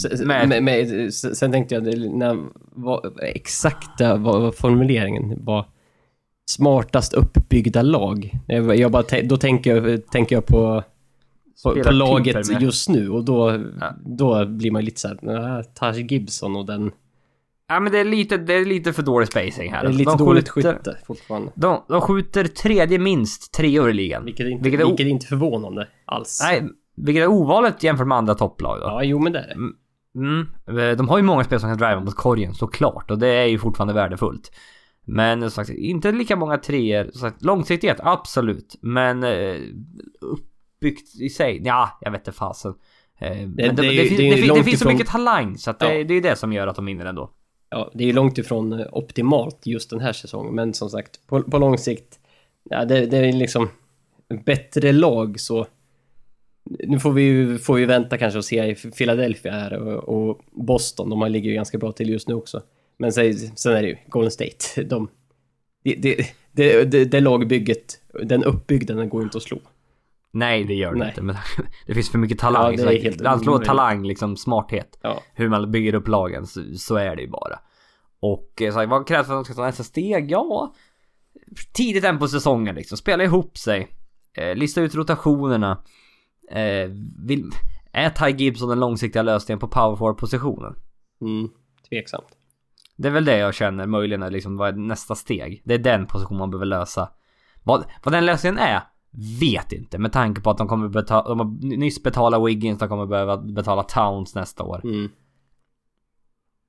Sen, Men- men, men, sen tänkte jag, när, vad, exakta vad, vad formuleringen var smartast uppbyggda lag. Jag, jag bara, då tänker jag, tänker jag på, på, på laget med. just nu och då, Ja. då blir man lite såhär, nah, Taj Gibson och den, Ja men det är lite, det är lite för dålig spacing här. det är lite de dåligt skjuter, skytte fortfarande. De, de skjuter tredje minst treor i ligan. Vilket inte, Vilket är vilket är inte förvånande alls. Nej, vilket är ovanligt jämfört med andra topplag då. Ja, jo men det är det. Mm. eh, De har ju många spel som kan driva mot korgen såklart och det är ju fortfarande värdefullt. Men som sagt, inte lika många treor. Som sagt, långsiktighet, absolut. Men eh, uppbyggt i sig, ja, jag vet inte fasen. Eh, det, det det, ju- finns, det det, det finns så mycket talang så att det, Ja. det är det som gör att de vinner ändå. Ja, det är ju långt ifrån eh, optimalt just den här säsongen, men som sagt, på, på lång sikt, ja, det, det är liksom bättre lag så... Nu får vi ju får vi vänta kanske och se i Philadelphia här och, och Boston, de ligger ju ganska bra till just nu också. Men sen, sen är det ju Golden State, de... Det, det, det, det, det lagbygget, den uppbyggnaden går inte att slå. Nej, det gör det Nej. inte. Men det finns för mycket talang. Ja, det helt Allt omöjligt. talang, liksom smarthet. Ja, hur man bygger upp lagen så, så är det ju bara. Och eh, så, här, vad krävs för att de ska ta nästa steg? Ja, tidigt än på säsongen liksom. Spela ihop sig. Eh, lista ut rotationerna. Eh, vill, är Ty Gibson den långsiktiga lösningen på power forward positionen? mm, tveksamt. Det är väl det jag känner möjligen är liksom vad är nästa steg. Det är den position man behöver lösa. Vad, vad den lösningen är vet inte med tanke på att de kommer betala, de har nyss betalat Wiggins, de kommer behöva betala Towns nästa år. Mm.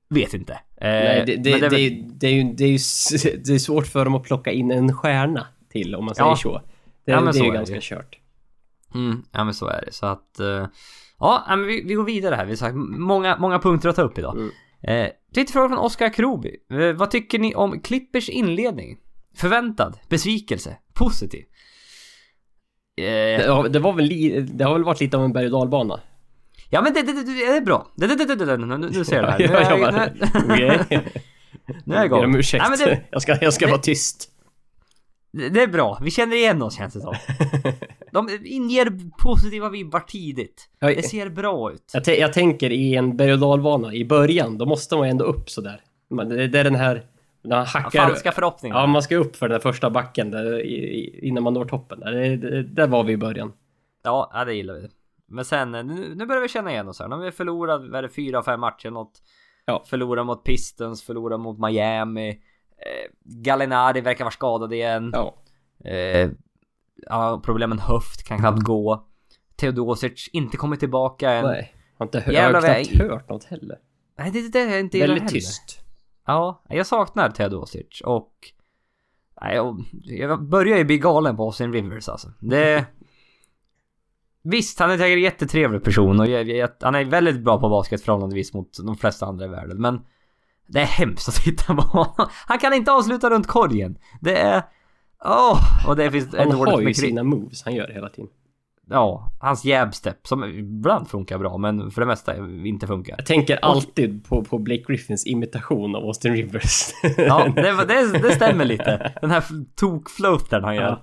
Vet inte. Eh, Nej, det, det, det, är det, ju, det, är ju, s- det är svårt för dem att plocka in en stjärna till, om man säger Ja. så. Det, Ja, det så är ju det ganska ju. kört. Mm, ja men så är det. Så att... eh, ja, ja, men vi, vi går vidare här. Vi har sagt många, många punkter att ta upp idag. Mm. Eh, lite fråga från Oskar Kroby. Eh, vad tycker ni om Clippers inledning? Förväntad? Besvikelse? Positiv? Eh, Det, har- det, var väl li, det har väl varit lite av en berg och dalbana. ja men det, det, det, det är bra. Det, det, det, det, det, nu, nu ser du här. Nu är jag jag, bara, nu, nu är jag Ber om igång. ursäkt. Det, jag ska, jag ska det- vara tyst. det, det är bra. Vi känner igen oss känns det som. De inger positiva vibbar tidigt. Jag, Det ser bra ut. jag, jag tänker i en berg och dalbana i början, då måste man ju ändå upp sådär. Det, det är den här... När man hackar... falska förhoppningar. Ja, man ska upp för den första backen där, innan man når toppen. Där, det, det, där var vi i början. Ja, det gillar vi. Men sen, nu, nu börjar vi känna igen oss här. Nu har vi förlorat, vad är det, fyra, fem matcher något. Ja. Förlorat mot Pistons, förlorat mot Miami. Eh, Gallinari verkar vara skadad igen. Ja. Eh, ja, problem med en höft, kan knappt gå. Teodosic inte kommit tillbaka än. Nej, Nej. Har inte hör, Jävlar, jag har knappt hört något heller. det, det, det är jag inte Väldigt heller. tyst. Ja, jag saknar Teodosic och... Nej, jag, jag börjar ju bli galen på Austin Rivers alltså. Det... Visst, han är säkert en jättetrevlig person och jag, jag, han är väldigt bra på basket förhållandevis mot de flesta andra i världen. Men det är hemskt att titta på honom. Han kan inte avsluta runt korgen. Det är... Åh! och det finns Han har ju sina moves han gör hela tiden. Ja, hans jabstep som ibland funkar bra men för det mesta inte funkar. Jag tänker alltid på, på Blake Griffins imitation av Austin Rivers. Ja, det, det, det stämmer lite. Den här tokfloatern han gör.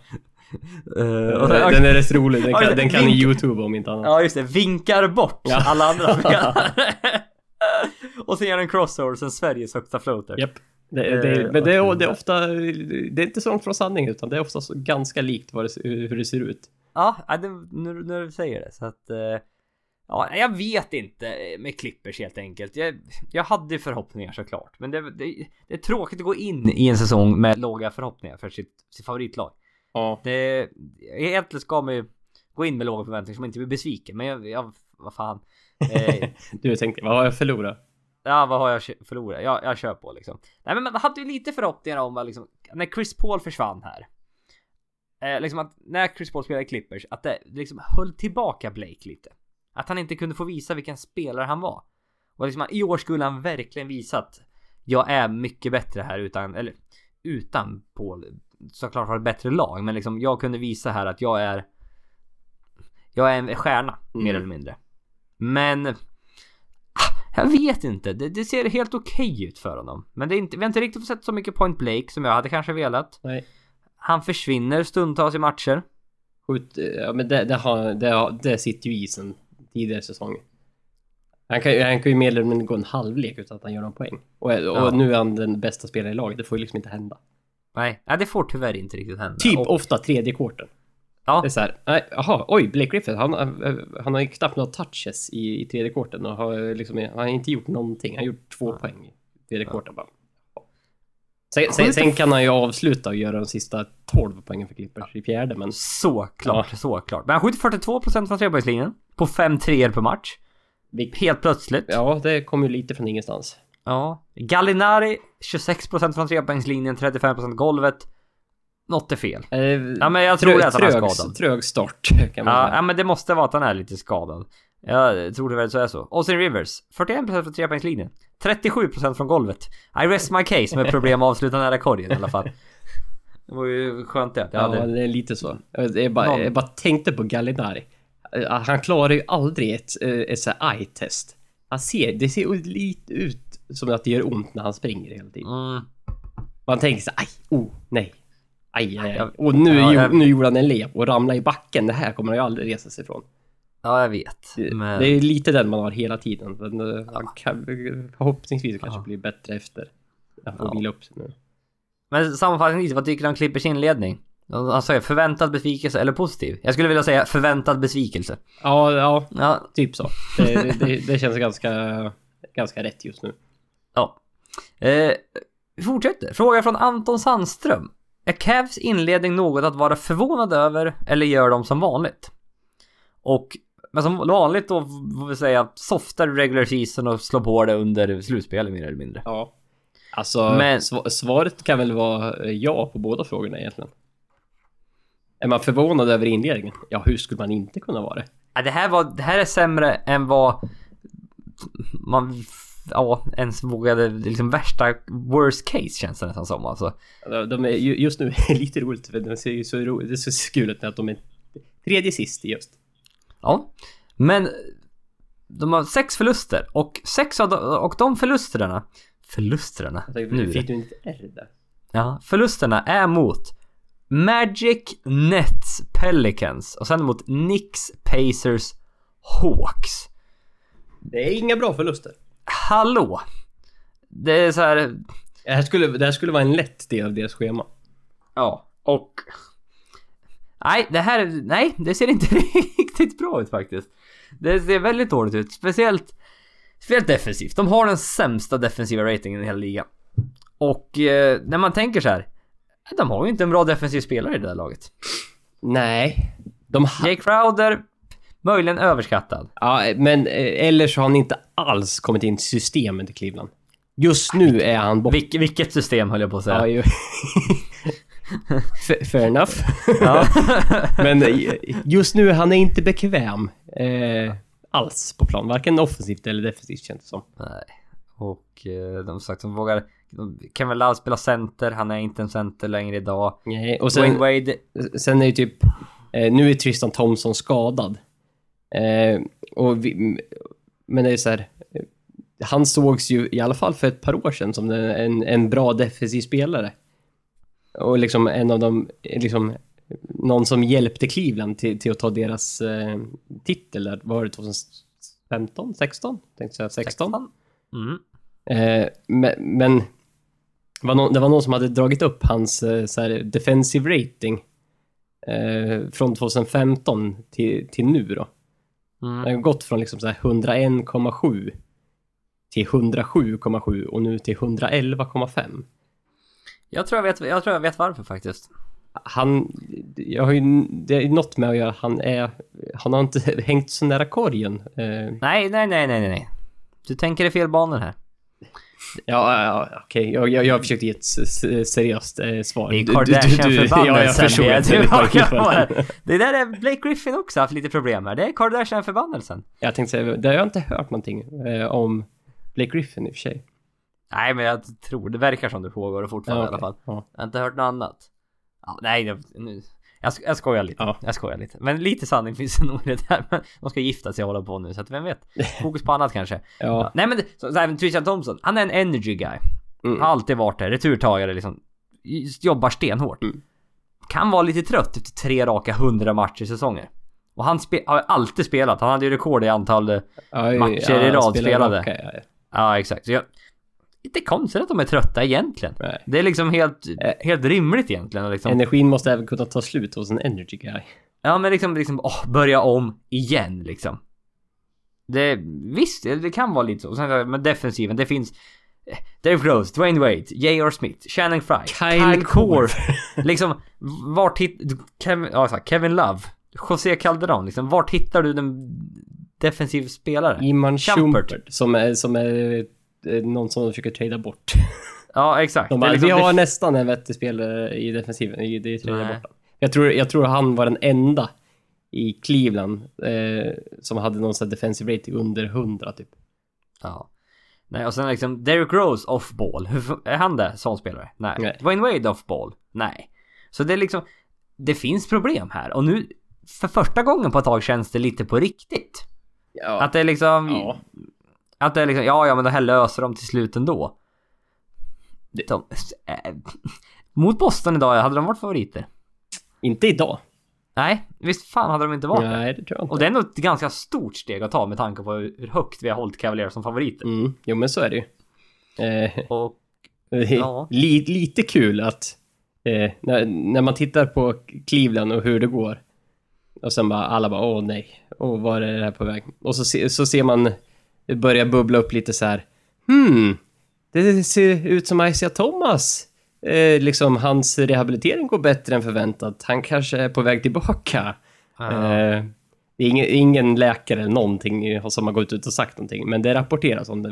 Eh, och sen- den är rätt rolig. Den Ja, kan, det- den kan vink- Youtube om inte annat. Ja just det, vinkar bort Ja. alla andra spelare. och sen gör en crossover, sen Sveriges högsta floater. Japp. Det, Eh, det, men det är, det är ofta, det är inte så långt från sanning utan det är ofta ganska likt vad det, hur det ser ut. Ja, det, nu när du säger det så att... eh, ja, jag vet inte med Clippers helt enkelt. Jag, jag hade förhoppningar såklart. Men det, det, det är tråkigt att gå in i en säsong med låga förhoppningar för sitt, sitt favoritlag. Ja. Det, egentligen ska man ju gå in med låga förväntningar så man inte blir besviken. Men jag, jag vad fan. Eh, Du tänkte, vad har jag förlorat? Ja, vad har jag förlorat? Jag, jag kör på liksom. Nej, men man hade ju lite förhoppningar om vad liksom, när Chris Paul försvann här. Eh, liksom att när Chris Paul spelade i Clippers, att det liksom höll tillbaka Blake lite. Att han inte kunde få visa vilken spelare han var. Och liksom i år skulle han verkligen visa att jag är mycket bättre här utan, eller utan Paul. Såklart har ett bättre lag, men liksom jag kunde visa här att jag är jag är en stjärna, Mm. mer eller mindre. Men... ah, Jag vet inte, det, det ser helt okej ut för honom. Men det är inte, vi har inte riktigt fått sett så mycket Point Blake som jag hade kanske velat. Nej. Han försvinner stundtals i matcher. Skjut, ja men det, det, har, det, det sitter ju i sen tidigare säsonger. Han kan, han kan ju mer eller mindre gå en halvlek utan att han gör någon poäng. Och, och Ja. nu är han den bästa spelaren i laget, det får ju liksom inte hända. Nej, nej det får tyvärr inte riktigt hända. Typ Och- ofta tredje kvarten. ja, Det är såhär, nej, jaha, oj, Blake Griffin, han, han har ju knappt några touches i, i tredje kvarten och har liksom, han har inte gjort någonting. Han har gjort två poäng i tredje kvarten bara. Sen, sen, sen kan han ju avsluta och göra de sista 12 poängen för Clippers i fjärde, men såklart, såklart. Men han skjuter 42% från trepoängslinjen. På 5 treor per match. Helt plötsligt. ja, det kommer ju lite från ingenstans. Ja. Gallinari 26% från trepoängslinjen, 35% golvet. Något är fel. Eh, Ja men jag tror att han är trög, skadad. trög start, kan man Ja, säga. ja men det måste vara att han är lite skadad. Jag tror det väl så är så. Austin Rivers, 41% från trepoängslinjen. 37% från golvet. I rest my case med problem att avsluta nära korgen i alla fall. Det var ju skönt det. Jag Ja, hade... det är lite så. Jag, bara, jag bara tänkte på Gallinari. Eh, Han klarar ju aldrig ett, eh, ett så här eye-test. Han ser, det ser lite ut som att det gör ont när han springer hela tiden. Mm. Man tänker så aj, oh, nej. Aj, aj, aj. Och nu, Ja, jag- nu gjorde han en lep och ramlade i backen. Det här kommer han ju aldrig resa sig ifrån. Ja, jag vet. Det, Men... det är lite den man har hela tiden. Men eh, han kan, förhoppningsvis kanske Ja. blir bättre efter. Han får Ja. vila upp sig nu. Men sammanfattningsvis, vad tycker du om Clippers inledning? Han säger förväntad besvikelse eller positiv? Jag skulle vilja säga förväntad besvikelse. Ja, ja, Ja, typ så. Det, det, det känns ganska, ganska rätt just nu. ja. Eh, vi fortsätter. Fråga från Anton Sandström. Är Cavs inledning något att vara förvånad över eller gör de som vanligt? Och men som vanligt då får vi säga softar regular season och slå på det under slutspelet mer eller mindre. Ja. Alltså, Men- sva- svaret kan väl vara eh, ja på båda frågorna egentligen. Är man förvånad över inledningen? Ja, hur skulle man inte kunna vara det? Ja, det här var, det här är sämre än vad man ja, ens vågade, liksom värsta worst case känns det nästan som alltså. De- De är, ju- just nu är det lite roligt, för de ser ju så roligt, det är så kul att de är tredje sist just. Ja, men de har sex förluster och sex av de, och de förlusterna, förlusterna, tänkte, nu fick du inte R där? ja, förlusterna är mot Magic, Nets, Pelicans och sen mot Knicks, Pacers, Hawks. Det är inga bra förluster. Hallå! Det är så här, Det här skulle, det här skulle vara en lätt del av deras schema. Ja, och... Nej, det här... Nej, det ser inte riktigt bra ut faktiskt. Det ser väldigt dåligt ut. Speciellt... Speciellt defensivt. De har den sämsta defensiva ratingen i hela ligan. Och eh, när man tänker så här. De har ju inte en bra defensiv spelare i det här laget. Nej. De ha, Jay Crowder, möjligen överskattad. ja, men eh, eller så har han inte alls kommit in i systemet i Cleveland. Just nu är han borta. Vilk, vilket system höll jag på att säga. Ja, ju. Fair enough. Ja. Men eh, just nu, han är inte bekväm eh, alls på plan. Varken offensivt eller defensivt känns det som. Nej. Och eh, de sagt de vågar... Kevin Love spelar center, han är inte en center längre idag. Nej, och sen, Wade sen är ju typ... Eh, nu är Tristan Thompson skadad. Eh, och vi, men det är så här... eh, Han sågs ju i alla fall för ett par år sedan som en, en, en bra defensiv spelare. Och liksom en av de... Liksom, någon som hjälpte Cleveland till, till att ta deras eh, titel där. Var det 2015? 16? Tänkte säga 16. Mm. Eh, men men det, var någon, det var någon som hade dragit upp hans eh, så här, defensive rating eh, från 2015 till, till nu då. Mm. Det har gått från liksom så här 101,7 till 107,7 och nu till 111,5. Jag tror jag, vet, jag tror jag vet varför faktiskt. Han, jag har ju, det är något med att göra, han är, han har inte hängt så nära korgen. Eh, Nej, nej, nej, nej, nej. Du tänker i fel banor här. Ja, ja, okej. Jag, jag, jag försökte ge ett seriöst eh, svar. Det är du- Ja, jag Kardashian-förbannelsen. förstår. det, bara- det där är Blake Griffin också haft lite problem med. Det är Kardashian-förbannelsen. jag tänkte säga, det har jag inte hört någonting eh, om Blake Griffin i och för sig. Nej, men jag tror det verkar som det pågår fortfarande Ja, i alla fall. Ja. Jag har inte hört något annat. Ja, nej, det, nu. Jag, sk- jag skojar lite. Ja. Jag skojar lite. Men lite sanning finns det nog i det där. Men de ska gifta sig och hålla på nu, så att vem vet? Fokus på annat kanske. Ja. Nej men, så, så här, men Tristan Thompson, han är en energy guy. Mm. Har alltid varit det. Returtagare liksom. Jobbar stenhårt. Mm. Kan vara lite trött efter tre raka 100 matcher i säsonger. Och han har alltid spelat. Han hade ju rekord i antal... eh, Ja, Matcher i rad spelade. ja, ja. Ja, exakt. Så jag... Inte konstigt att de är trötta egentligen. Nej. Det är liksom helt, Eh. helt rimligt egentligen. Liksom. Energin måste även kunna ta slut hos en energy guy. Ja, men liksom, liksom åh, börja om igen liksom. Det, visst, det, kan vara lite så. Sen, men defensiven, det finns... Derrick Rose, Dwayne Wade, J.R. Smith, Shannon Fry, Kyle Korver. liksom, vart hittar... Kevin, Kevin Love, José Calderon, liksom, vart hittar du den defensiv spelare? Iman Shumpert. Shumpert. Som är, som är någon som försöker trada bort. Ja, exakt. De bara, liksom, vi har det- nästan en vettig spelare i defensiven, i det tredje borta. Jag tror, jag tror han var den enda i Cleveland eh, som hade någon sån här defensive rating under 100 typ. Ja. Nej, och sen liksom Derrick Rose off ball. Hur, är han det som spelare? Nej. Nej. Dwayne Wade off ball? Nej. Så det är liksom, det finns problem här och nu för första gången på ett tag känns det lite på riktigt. Ja. Att det är liksom, ja. Att det är liksom, ja ja men det här löser de till slut ändå. De, äh, mot Boston idag, hade de varit favoriter? Inte idag. Nej, visst fan hade de inte varit. Nej, det tror jag inte. Och det är nog ett ganska stort steg att ta med tanke på hur högt vi har hållit Cavaliers som favoriter. Mm, jo men så är det ju. Eh, Och Ja. li, lite kul att eh, när, när man tittar på Cleveland och hur det går och sen bara alla bara åh nej, åh var är det här på väg? Och så, se, så ser man det börjar bubbla upp lite så här. Hmm, det ser ut som Isaiah Thomas. Eh, liksom hans rehabilitering går bättre än förväntat. Han kanske är på väg tillbaka. Eh, det är ingen, ingen läkare eller någonting som har gått ut och sagt någonting, men det rapporteras om det,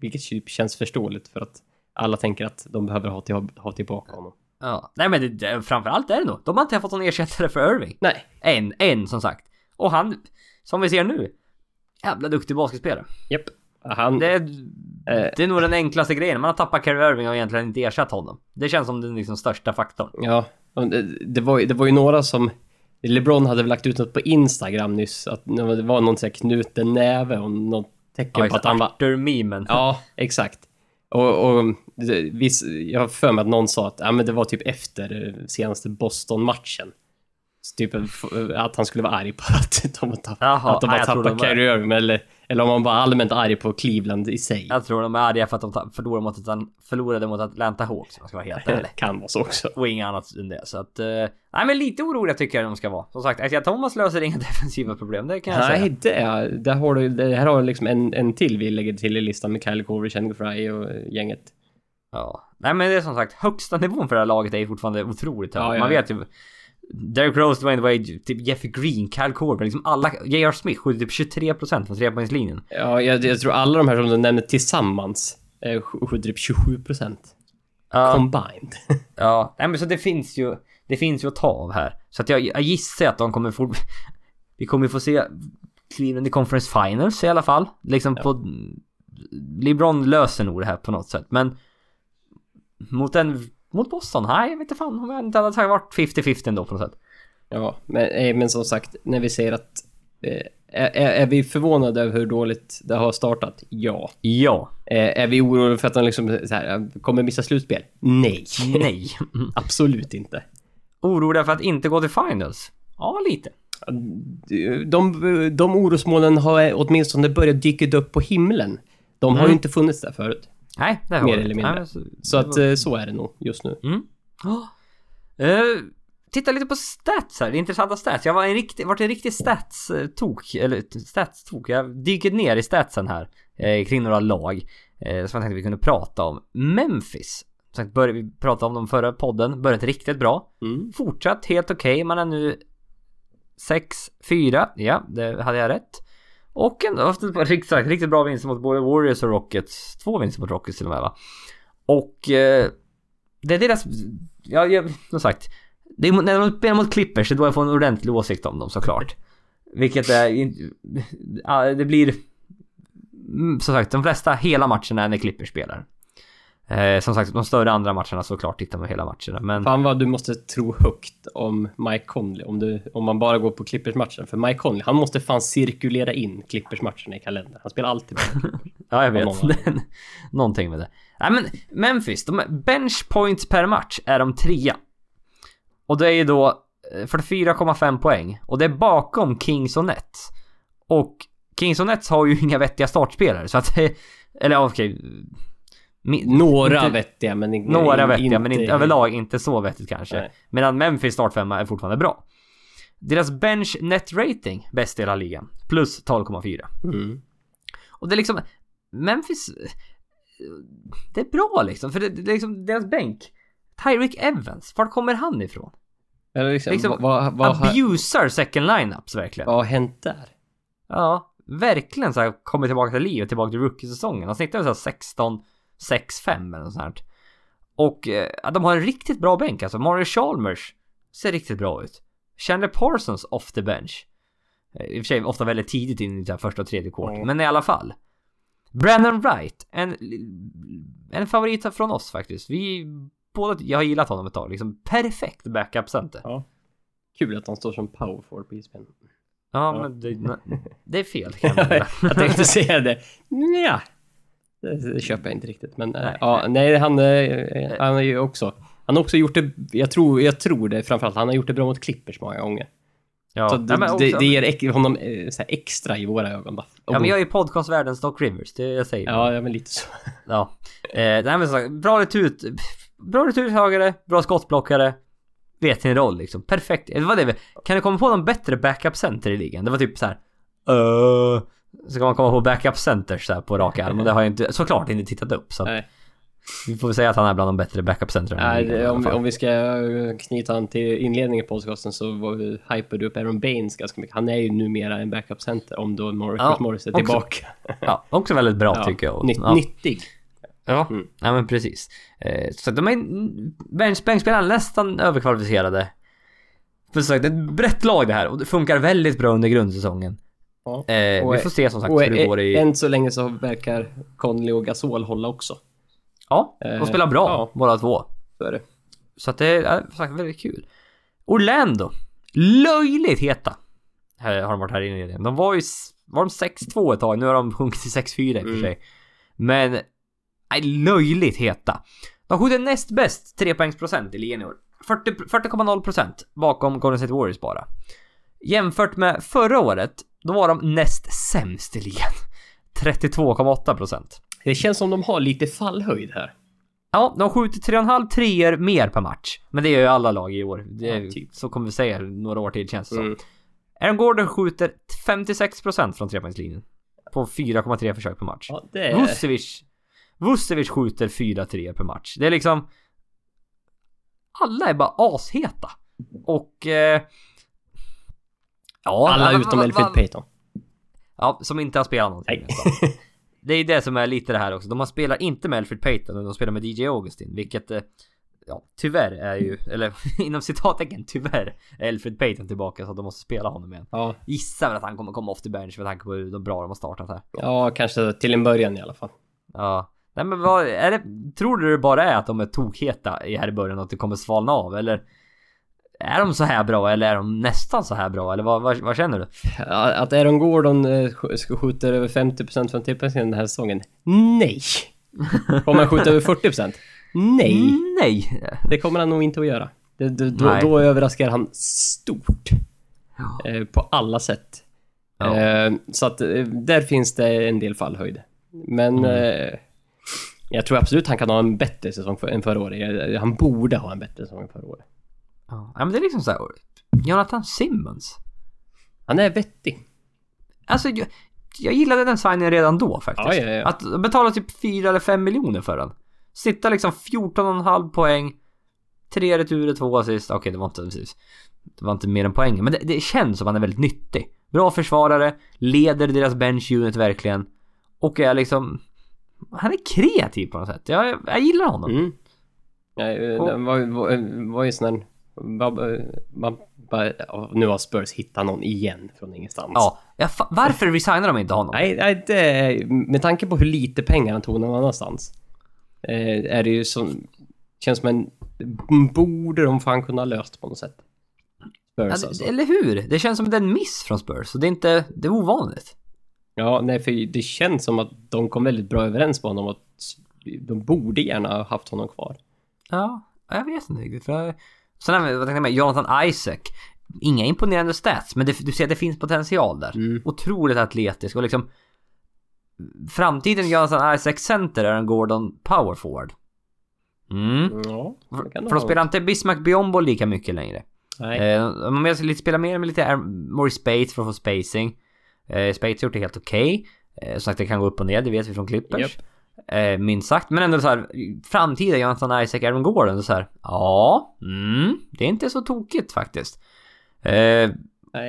vilket typ känns förståeligt för att alla tänker att de behöver ha, till, ha tillbaka honom. Ja, nej men det, framförallt är det nog. De har inte fått någon ersättare för Irving. Nej, En, en som sagt. Och han, som vi ser nu, jävla duktig basketspelare. japp. Han, Det är, Eh. det är nog den enklaste grejen. Man har tappat Kyrie Irving och egentligen inte ersatt honom. Det känns som den liksom största faktorn. ja, det, det, var, det var ju några som LeBron hade väl lagt ut något på Instagram nyss, att det var någon sån knuten näve och något tecken på att han var Arthur-memen. Ja, exakt. Och, och viss, jag har för mig att någon sa att ja, men det var typ efter eh, senaste Boston-matchen. Typ att han skulle vara arg på att de, tapp, Jaha, att de nej, de var- Kyrie Irving, eller, eller om man bara allmänt arg på Cleveland i sig. Jag tror de är arga för att de förlorade mot, förlorade mot Atlanta Hawks om jag ska vara helt ärlig. kan vara så också. Och inget annat än det. Så att... eh, nej men lite oroliga tycker jag de ska vara. Som sagt, Isaiah Thomas löser inga defensiva problem. Det kan jag Nej, säga. det, där har du, det här har du liksom en, en till vi lägger till i listan med Kyle Korver, Shannon Fry och eh, gänget. Ja. Nej men det är som sagt, högsta nivån för det här laget är ju fortfarande otroligt hög. Ja, ja, Man ja. vet ju... Derek Rose, Dwayne Wade, typ Jeffrey Green, Kyle Korver, liksom alla... J.R. Smith skjuter typ 23% från trepoängslinjen. Ja, jag, jag tror alla de här som du nämner tillsammans eh, skjuter typ 27 procent. Ja. Combined. Ja, nej men så det finns ju, det finns ju att ta av här. Så att jag, jag gissar att de kommer få, vi kommer få se Cleveland i Conference Finals i alla fall. Liksom på, LeBron löser nog det här på något sätt. Men mot en, mot Boston, nej jag vet inte fan om jag inte hade varit 50-50 ändå på något sätt. Ja, men, eh, men som sagt, när vi säger att... Eh, är, är vi förvånade över hur dåligt det har startat? Ja. Ja, Eh, är vi oroliga för att de liksom så här, eh, kommer missa slutspel? Nej. nej. Absolut inte. Oroliga för att inte gå till Finals? Ja, lite. De, de orosmolnen har åtminstone börjat dyka upp på himlen. De har Mm. ju inte funnits där förut. Nej, det har Mer eller mindre. Nej, så, Så att eh, så är det nog just nu. Mm. Eh, titta lite på stats här, intressanta stats. Jag var en riktig, varit en riktig stats-tok, eller stats-tok. Jag dyker ner i statsen här eh, kring några lag eh, som jag tänkte vi kunde prata om. Memphis. Som började vi prata om dem förra podden, börjat riktigt bra. Mm. Fortsatt helt okej, man är nu 6-4. Ja, det hade jag rätt. Och en, haft en riktigt, riktigt bra vinst mot både Warriors och Rockets. Två vinster mot Rockets till och med va. Och eh, det är deras, ja, jag, som sagt. Det är, när de spelar mot Clippers, det är då jag får en ordentlig åsikt om dem såklart. Vilket är, ja, det blir, mm, som sagt, de flesta hela matcherna är när Clippers spelar. Eh, som sagt, de större andra matcherna såklart tittar man hela matcherna. Men Fan vad du måste tro högt om Mike Conley om, du, om man bara går på Clippers-matchen. För Mike Conley, han måste fan cirkulera in Clippers-matcherna i kalendern. Han spelar alltid bra. Ja, jag vet. någon Någonting med det. Nej men Memphis, de bench points per match är de trea. Och det är ju då eh, 44,5 poäng. Och det är bakom Kings och Nets. Och Kings och Nets har ju inga vettiga startspelare så att Eller okej. Några inte- vettiga, men in, Några vettiga, men inte, överlag inte så vettigt kanske. Nej. Medan Memphis startfemma är fortfarande bra. Deras bench net rating, bäst i hela ligan. Plus 12,4. Mm. Och det är liksom, Memphis, det är bra liksom. För det, det är liksom deras bänk. Tyreek Evans, vart kommer han ifrån? Eller liksom, Liksom, vad, vad, vad, har- Abusar second lineups verkligen. vad har hänt där? Ja, verkligen så här kommit tillbaka till livet, tillbaka till rookie-säsongen. Han snittar väl så här 16, 6-5 eller något sånt här. Och eh, de har en riktigt bra bänk alltså. Mario Chalmers ser riktigt bra ut. Chandler Parsons off the bench. Eh, I och för sig ofta väldigt tidigt in i det första och tredje kvarten, Mm. men i alla fall. Brandon Wright, en, en favorit från oss faktiskt. Vi båda, jag har gillat honom ett tag, liksom perfekt backup center. Ja. Kul att han står som power forward på isbenen. Ja, Ja. men det, det är fel kan jag jag tänkte säga det. Ja. Det, köper jag inte riktigt. Men nej, Nej. ja, nej han, eh, han är ju också... Han har också gjort det, jag tror, jag tror det framförallt, han har gjort det bra mot Clippers många gånger. Ja, så det, men också, det, det ger honom eh, så extra i våra ögon. Bara. ja, men jag är ju podcastvärldens Doc Rivers, det jag säger. Ja, ja, men lite så. Ja. Eh, nej men sagt, bra retur... Bra returtagare, bra skottblockare. Vet sin roll liksom. Perfekt. Det var det. Kan du komma på någon bättre backup center i ligan? Det var typ så här. Uh, så kan man komma på backup centers så här på rak arm och det har jag inte, såklart inte tittat upp. Så Nej. vi får väl säga att han är bland de bättre backup centrarna Nej, om, om vi ska eh, knyta an till inledningen på podcasten så var vi- hypade upp Aaron Baines ganska mycket. Han är ju numera en backup center om då Morris, Ja, Morris är också. tillbaka. Ja, också väldigt bra Ja, tycker jag. Ja. Nyttig. Ja, Mm. ja men precis. Eh, så de är bench, bänkspelarna nästan överkvalificerade. För sagt, det är ett brett lag det här och det funkar väldigt bra under grundsäsongen. Ja. Eh, vi får se som sagt hur det går i... än så länge så verkar Conley och Gasol hålla också. Ja, eh, de spelar bra ja. båda två. Så är det. Så att det är som sagt väldigt kul. Orlando. Löjligt heta. Här har de varit här inne i det. De var ju... Var de 6-2 ett tag? Nu har de sjunkit till 6-4 i och för Mm. sig. Men... Nej, löjligt heta. De skjuter näst bäst trepoängsprocent i ligan i år. 40 40,0% bakom Golden State Warriors bara. Jämfört med förra året, då var de näst sämst i ligan. 32,8%. Det känns som de har lite fallhöjd här. Ja, de skjuter 3,5 treor mer per match. Men det gör ju alla lag i år. Det Ja, typ. Så kommer vi säga några år till känns det som. Mm. Aaron Gordon skjuter 56% från trepoängslinjen. På 4,3 försök per match. Ja, det är... Vucevic Vucevic skjuter 4 3 per match. Det är liksom... Alla är bara asheta. Och... Eh, ja, Alla utom Elfrid Payton. Ja, som inte har spelat någonting. Nej. Det är det som är lite det här också. De har spelat inte med Alfred Payton, de spelar med DJ Augustin, vilket eh, ja, tyvärr är ju, eller inom citattecken tyvärr, är Alfred Payton tillbaka så att de måste spela honom igen. Ja, Gissar väl att han kommer komma off the bench med tanke på hur bra de har startat här. ja, kanske till en början i alla fall. Ja. Nej men vad, är det, tror du det bara är att de är tokheta i här i början och att det kommer svalna av eller? Är de så här bra eller är de nästan så här bra eller vad, vad, vad känner du? Ja, Att Aaron Gordon eh, sk- ska skjuta över 50% från trippeln den här säsongen? Nej! Kommer han skjuta över 40%? Nej! Nej! Det kommer han nog inte att göra. Det, det, då, då överraskar han stort. Ja. Eh, på alla sätt. Ja. Eh, så att eh, där finns det en del fallhöjd. Men Mm. eh, jag tror absolut han kan ha en bättre säsong för, än förra året. Jag- Han borde ha en bättre säsong än förra året. Ja, men det är liksom så här. Jonathan Simmons. Han är vettig. Alltså jag, jag gillade den signingen redan då faktiskt. Ja, ja, ja. Att betala typ 4 eller 5 miljoner för den. Sitta liksom 14,5 poäng. Tre returer, två assist. Okej, det var inte precis. Det var inte mer än poängen. Men det, det känns som han är väldigt nyttig. Bra försvarare, leder deras bench unit verkligen. Och är liksom... Han är kreativ på något sätt. Jag, jag gillar honom. Mm. Ja, eh, Och- den var, var, var ju sån Man, man, ja, nu har Spurs hittat någon igen från ingenstans. Ja, jag varför resignar de inte honom? Nej, nej det, med tanke på hur lite pengar han tog någon annanstans. Eh, är det ju som... Känns som en... Borde de fan kunna löst på något sätt. Ja, Spurs det- alltså. Eller hur? Det känns som en miss från Spurs. Och det är inte... Det är ovanligt. Ja, nej för det känns som att de kom väldigt bra överens på honom att de borde gärna ha haft honom kvar. Ja, jag vet inte riktigt. För. Sen har vi, vad tänkte jag med, Jonathan Isaac. Inga imponerande stats, men det, du ser att det finns potential där. Mm. Otroligt atletisk och liksom... Framtiden Jonathan Isaac center är en Gordon power forward. Mm. Ja, det kan För det de spelar inte Bismack Biombo lika mycket längre. Nej. Eh, man vill spela mer med lite more space för att få spacing. Eh, space har gjort det helt okej. Eh, som sagt det kan gå upp och ner, det vet vi från Clippers. Japp. Eh, minst sagt. Men ändå så här, framtida Jonathan Isaac, Aaron Gordon, så här. Ja, mm, det är inte så tokigt faktiskt. Eh,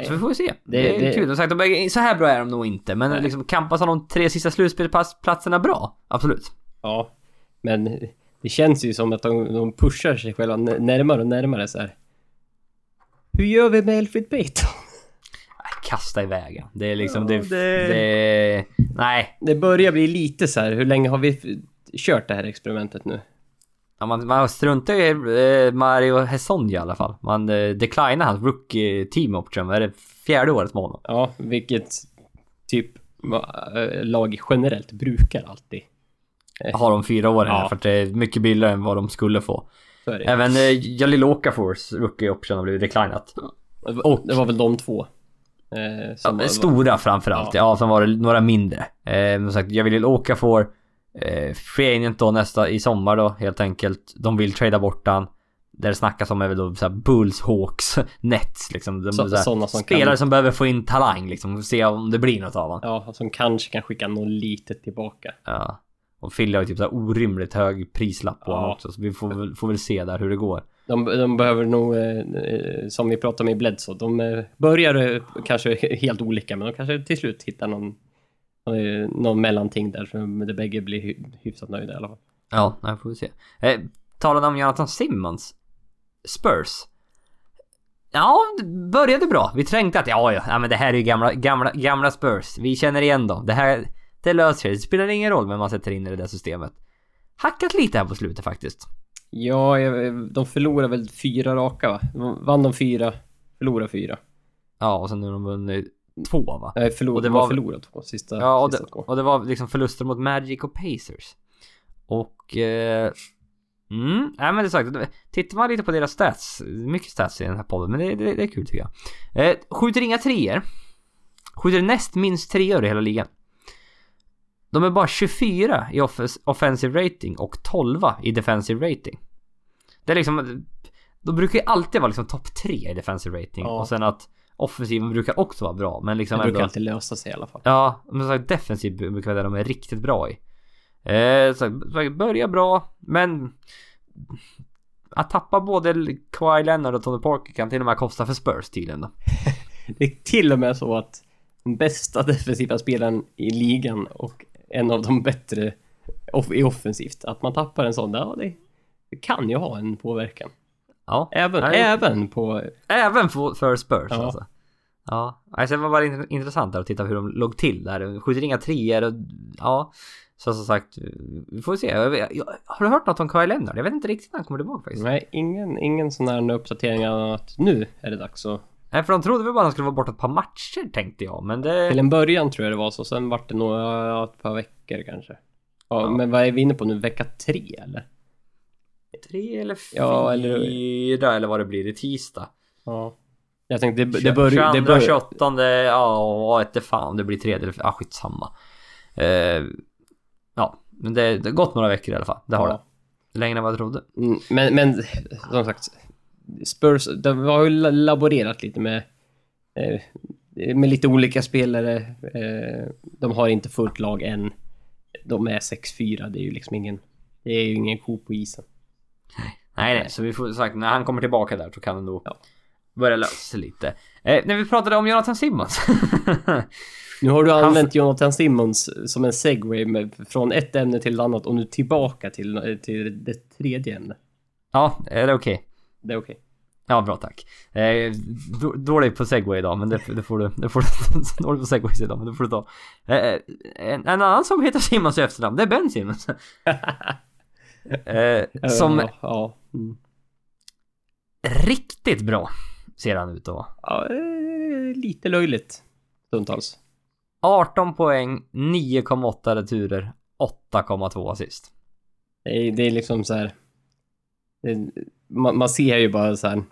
så vi får se. Det, Det- är det- kul. Som sagt, de så här bra är de nog inte. Men Nej. liksom kampas om de tre sista slutspelsplatserna bra. Absolut. Ja, men det känns ju som att de, de pushar sig själva närmare och närmare så här. Hur gör vi med Elfrid Payton? Kasta iväg. Det är liksom, Ja, det, det- det... Nej, Det börjar bli lite så här, hur länge har vi kört det här experimentet nu? Ja, man, man struntar ju i eh, Mario Hesson i alla fall. Man eh, declinar hans rookie team option. Är det fjärde året med honom? Ja, vilket typ eh, lag generellt brukar alltid. Har de fyra år här Ja. för att det är mycket billigare än vad de skulle få. Även eh, Jalil Okafors rookie option har blivit declinat. och det var väl de två. Eh, Ja, var, stora framförallt. Ja. sen var det några mindre. Eh, som sagt, Jalil Okafor eh, Free agent då nästa i sommar då helt enkelt. De vill trada bort han. Där det snackas om är väl då såhär Bulls, Hawks, Nets liksom. De, Så- sådana som spelare kan- som behöver få in talang liksom. Se om det blir något av honom. Ja, som kanske kan skicka något litet tillbaka. Ja. Och Philly har ju typ så här orimligt hög prislapp på Ja. honom också. Så vi får väl, får väl se där hur det går. De, de behöver nog, eh, eh, som vi pratade om i Bledsoe, de eh, börjar eh, kanske helt olika, men de kanske till slut hittar någon, eh, någon mellanting där, som de bägge blir hyfsat nöjda i alla fall. Ja, det får vi se. Eh, talade om Jonathan Simmons. Spurs. Ja, det började bra. Vi tänkte att ja, ja men det här är ju gamla, gamla, gamla Spurs. Vi känner igen dem. Det här, det löser sig. Det spelar ingen roll vem man sätter in i det där systemet. Hackat lite här på slutet faktiskt. Ja, de förlorar väl fyra raka va? De Vann de fyra, förlorade fyra. Ja, och sen nu har de vunnit två va? Nej, förlor, Och det var- förlorat två sista, Ja, och det, sista två. och det var liksom förluster mot Magic och Pacers. Och... Eh, mm, nej men det sagt. Tittar man lite på deras stats. Mycket stats i den här podden, men det, det, det är kul tycker jag. Eh, skjuter inga treor. Skjuter näst minst treor i hela ligan. De är bara 24 i offens- offensive rating och 12 i defensive rating. Det är liksom... De brukar ju alltid vara liksom topp 3 i defensive rating. Ja. Och sen att offensiven brukar också vara bra. Men liksom Det brukar ändå- alltid lösa sig i alla fall. Ja, men så defensivt brukar vara det de är riktigt bra i. Eh, så, så börjar bra, men att tappa både Kawhi Leonard och Tony Parker kan till och med kosta för Spurs tydligen då. Det är till och med så att den bästa defensiva spelaren i ligan och en av de bättre off i offensivt, att man tappar en sån, ja det, det kan ju ha en påverkan. Ja, Även, Nej. även på... även för, för Spurs Ja. alltså. Ja, alltså det var bara int- intressant där att titta hur de låg till där. De Skjuter inga treor och ja. Så som sagt, vi får se. Har du hört något om Kawhi Leonard? Jag vet inte riktigt när han kommer tillbaka faktiskt. Nej, ingen, ingen sån här uppdatering att nu är det dags att... Nej, för de trodde väl bara att han skulle vara borta ett par matcher tänkte jag. Men det... Till en början tror jag det var så, sen vart det nog ett par veckor kanske. Ja, Ja. Men vad är vi inne på nu? Vecka tre eller? Tre eller fyra Ja, eller- eller... vad det blir. Det är tisdag. Ja. Jag tänkte det, det börjar... 22, Det bör, 28, ja, inte fan det blir tredje eller ja, skitsamma. Eh, ja, men det det har gått några veckor i alla fall. Det har Ja. det. Längre än vad jag trodde. Mm, Men, men som sagt, Spurs, de har ju laborerat lite med, eh, med lite olika spelare. Eh, de har inte fullt lag än. De är 6-4, det är ju liksom ingen, det är ju ingen ko på isen. Nej, nej, så vi får sagt när han kommer tillbaka där så kan det nog Ja. börjar lösa sig lite. Eh, när vi pratade om Jonathan Simmons. Nu har du använt Jonathan Simmons som en segway med, från ett ämne till ett annat och nu tillbaka till, till det tredje ämnet. ja, är det okej? Det är okej. Ja, bra tack. Eh, då- dålig på segway idag, men det, det får du... Det får du dålig på segways idag, men det får du ta. Eh, en, en annan som heter Simmons i efternamn, det är Ben Simmons. eh, som Ja, ja. Mm. riktigt bra ser han ut vara. ja eh, lite löjligt. Stundtals. 18 poäng, 9,8 returer, 8,2 assist. Det är, det är liksom så här. Det, man, man ser ju bara så här.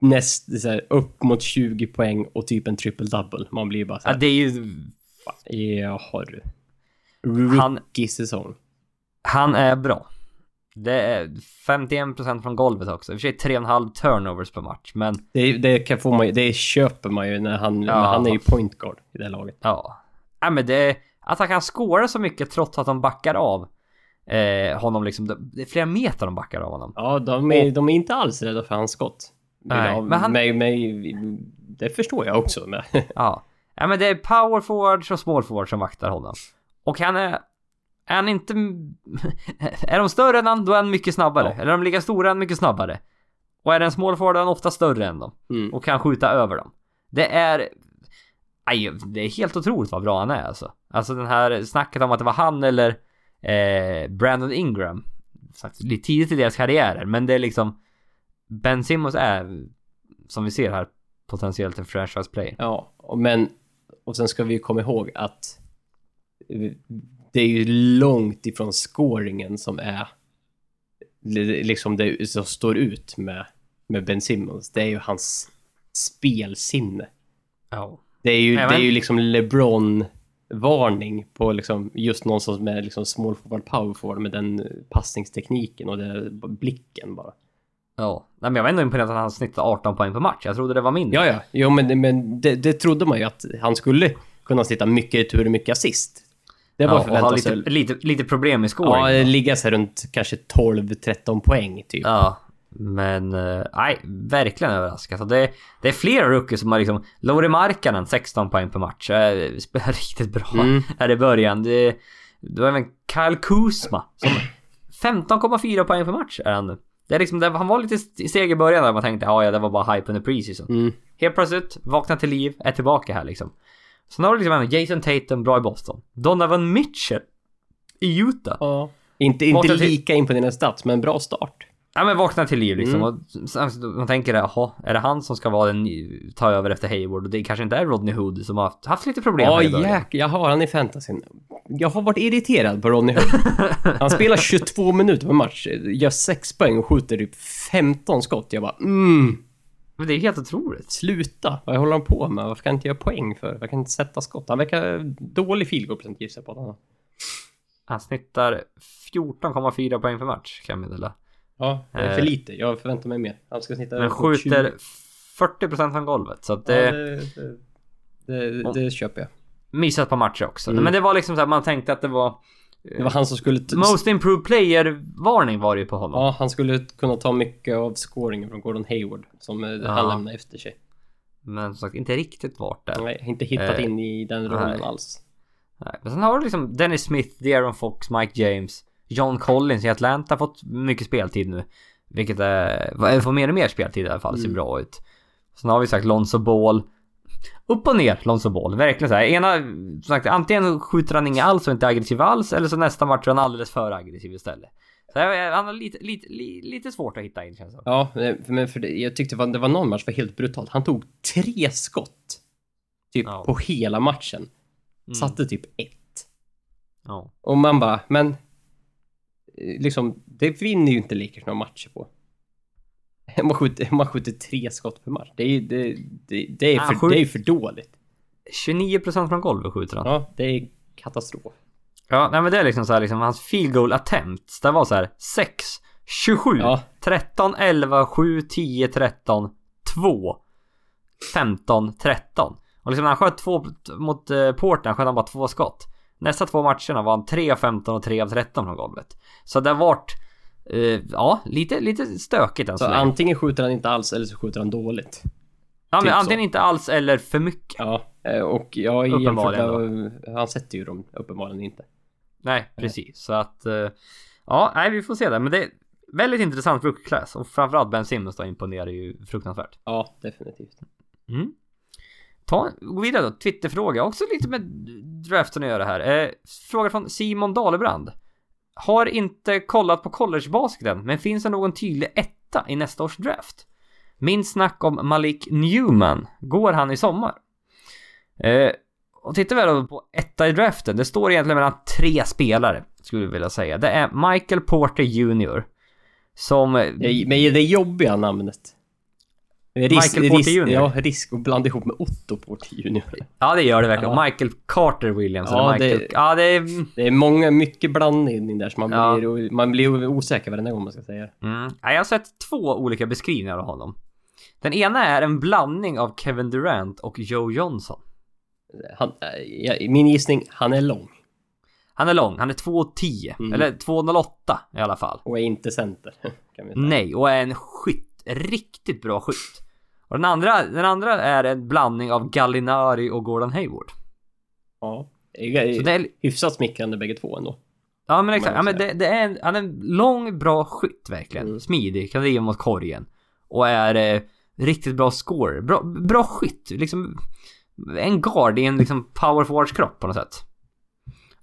Näst, så här, upp mot 20 poäng och typ en triple double. Man blir bara så Ja, här. det är ju... Jaha du. Rookie-säsong. Han är bra. Det är 51% från golvet också. I och för sig 3,5 turnovers per match, men Det, det kan få man ju- det köper man ju när han, Ja. han är ju point guard i det laget. ja. Ja men det. Att han kan skåra så mycket trots att de backar av eh, honom liksom. det- är flera meter de backar av honom. Ja, de är, de är inte alls rädda för hans skott. Nej, ja, men han- mig, mig, det förstår jag också. Men, Ja. Ja men det är power forwards och small forwards som vaktar honom. Och han är... Är han inte... är de större än han, då är han mycket snabbare. Ja. Eller är de lika stora, är han mycket snabbare. Och är det en small forward, är han ofta större än dem. mm. och kan skjuta över dem. Det är... Aj, det är helt otroligt vad bra han är alltså. Alltså den här snacket om att det var han eller eh, Brandon Ingram. Lite tidigt i deras karriärer, men det är liksom... Ben Simmons är, som vi ser här, potentiellt en franchise player. Ja, och men och sen ska vi ju komma ihåg att det är ju långt ifrån scoringen som är li- liksom det som står ut med, med Ben Simmons. Det är ju hans spelsinne. Ja. Det är ju, det är ju liksom LeBron varning på liksom just någon som är liksom small forward, power forward med den passningstekniken och den blicken bara. Ja. Nej, men jag var ändå imponerad att han snittade 18 poäng per match. Jag trodde det var mindre. Ja, ja, jo, men, men det, det trodde man ju att han skulle kunna snitta mycket retur och mycket assist. Det var Ja, och ha förväntat lite, lite, lite problem i scoring. Ja, ligga sig runt kanske 12-13 poäng typ. Ja, men eh, nej, verkligen överraskad. Så det, det är flera rookies som har liksom... Lauri Markkanen 16 poäng per match. eh, Spelar riktigt bra Mm. här i början. Det, det var även Kyle Kuzma som 15,4 poäng per match är han nu. Det är liksom, det, han var lite steg i början där man tänkte ja, ja, det var bara hype under preseason. Mm. Helt plötsligt, vaknar till liv, är tillbaka här liksom. Sen har du liksom även Jason Tatum, bra i Boston. Donovan Mitchell i Utah. Ja. Inte, inte lika imponerande stats, men bra start. Ja men vakna till liv liksom. Mm. Och sen- så man tänker jaha, är det han som ska vara den, ta över efter Hayward? Och det kanske inte är Rodney Hood som har haft, haft lite problem Ja, början. jäk, jag har han i fantasyn. Jag har varit irriterad på Ronny Hood. Han spelar 22 minuter per match, gör 6 poäng och skjuter typ 15 skott. Jag bara mm, Men det är helt otroligt. sluta. Vad håller han på med? Varför kan han inte göra poäng för? Varför kan han inte sätta skott? Han verkar dålig field goal procent gissar jag på. har. Han snittar 14,4 poäng per match kan jag meddela. Ja, det är för lite. Jag förväntar mig mer. Han ska snitta... Men skjuter 20. 40% från golvet. Så att Ja, det det, det, det, det köper jag. missat på matcher också. Mm. Men det var liksom så här, man tänkte att det var... Det var han som skulle... Most improved player-varning var det ju på honom. Ja, han skulle kunna ta mycket av scoringen från Gordon Hayward som eh, Ja. han lämnade efter sig. Men som sagt, inte riktigt varit där. Nej, inte hittat Eh, in i den rollen nej. alls. Nej, men sen har du liksom Dennis Smith, De'Aaron Fox, Mike James, John Collins i Atlanta fått mycket speltid nu. Vilket är, får mer och mer speltid i alla fall, ser Mm. bra ut. Sen har vi sagt Lonzo Ball. Upp och ner Lonzo Ball, verkligen så här. Ena, som sagt, antingen skjuter han inga alls och inte aggressiv alls, eller så nästa match är han alldeles för aggressiv istället. Så jag- han har lite, lite, lite, svårt att hitta in känns det. Ja, eh, men för det, jag tyckte det var, det var någon match var helt brutalt. Han tog tre skott. Typ Ja. på hela matchen. Mm. Satte typ ett. Ja. Och man bara, men... eh, Liksom, det vinner ju inte Lakers några matcher på. Man skjuter, man skjuter tre skott per match. Det är det, det, det är för, skjut- det är för dåligt. 29% från golvet skjuter han. Ja, det är katastrof. Ja, nej men det är liksom så här liksom hans field goal attempts. Det var så här 6, 27, Ja. 13, 11, 7, 10, 13, 2, 15, 13. Och liksom när han sköt två mot eh, Portland sköt han bara två skott. Nästa två matcherna var han 3 av 15 och 3 av 13 från golvet. Så det har varit Eh, ja, lite, lite stökigt än Så så länge. antingen skjuter han inte alls eller så skjuter han dåligt. Ja, typ så. antingen inte alls eller för mycket. Ja, eh, och jag Uppenbarligen med, han sätter ju dem uppenbarligen inte. Nej, precis. Så att... eh, ja, nej, vi får se där. Men det är väldigt intressant rookie class. Och framförallt Ben Simmons då imponerar ju fruktansvärt. Ja, definitivt. Mm. Ta, gå vidare då. Twitterfråga. Också lite med draften att göra här. Eh, fråga från Simon Dalebrand. Har inte kollat på collegebasketen, men finns det någon tydlig etta i nästa års draft? Min snack om Malik Newman. Går han i sommar? Eh, och tittar vi då på etta i draften. Det står egentligen mellan tre spelare, skulle jag vilja säga. Det är Michael Porter Jr. Som... Det är- Men det jobbiga namnet. Risk, Michael Porter risk, Jr.. Ja, risk att blanda ihop med Otto Porter Jr. Ja, det gör det verkligen. Ja. Michael Carter Williams. Ja, Michael, det- ja, det är... Det är många, mycket blandning där så man Ja. blir, man blir osäker varenda gång man ska säga det. Mm. Ja, Jag har sett två olika beskrivningar av honom. Den ena är en blandning av Kevin Durant och Joe Johnson. Han, ja, min gissning, han är lång Han är lång, han är 2,10. Mm. Eller 2,08 i alla fall. och är inte center. Nej, och är en skytt. Riktigt bra skytt. Och den andra, den andra är en blandning av Gallinari och Gordon Hayward. Ja, Så det är, hyfsat smickrande bägge två ändå. ja men exakt, ja, men det, det är en, han är en lång bra skytt verkligen. Mm. Smidig, kan driva mot korgen. Och är eh, riktigt bra scorer. Bra, bra skytt, liksom en guard i en liksom power forwards kropp på något sätt.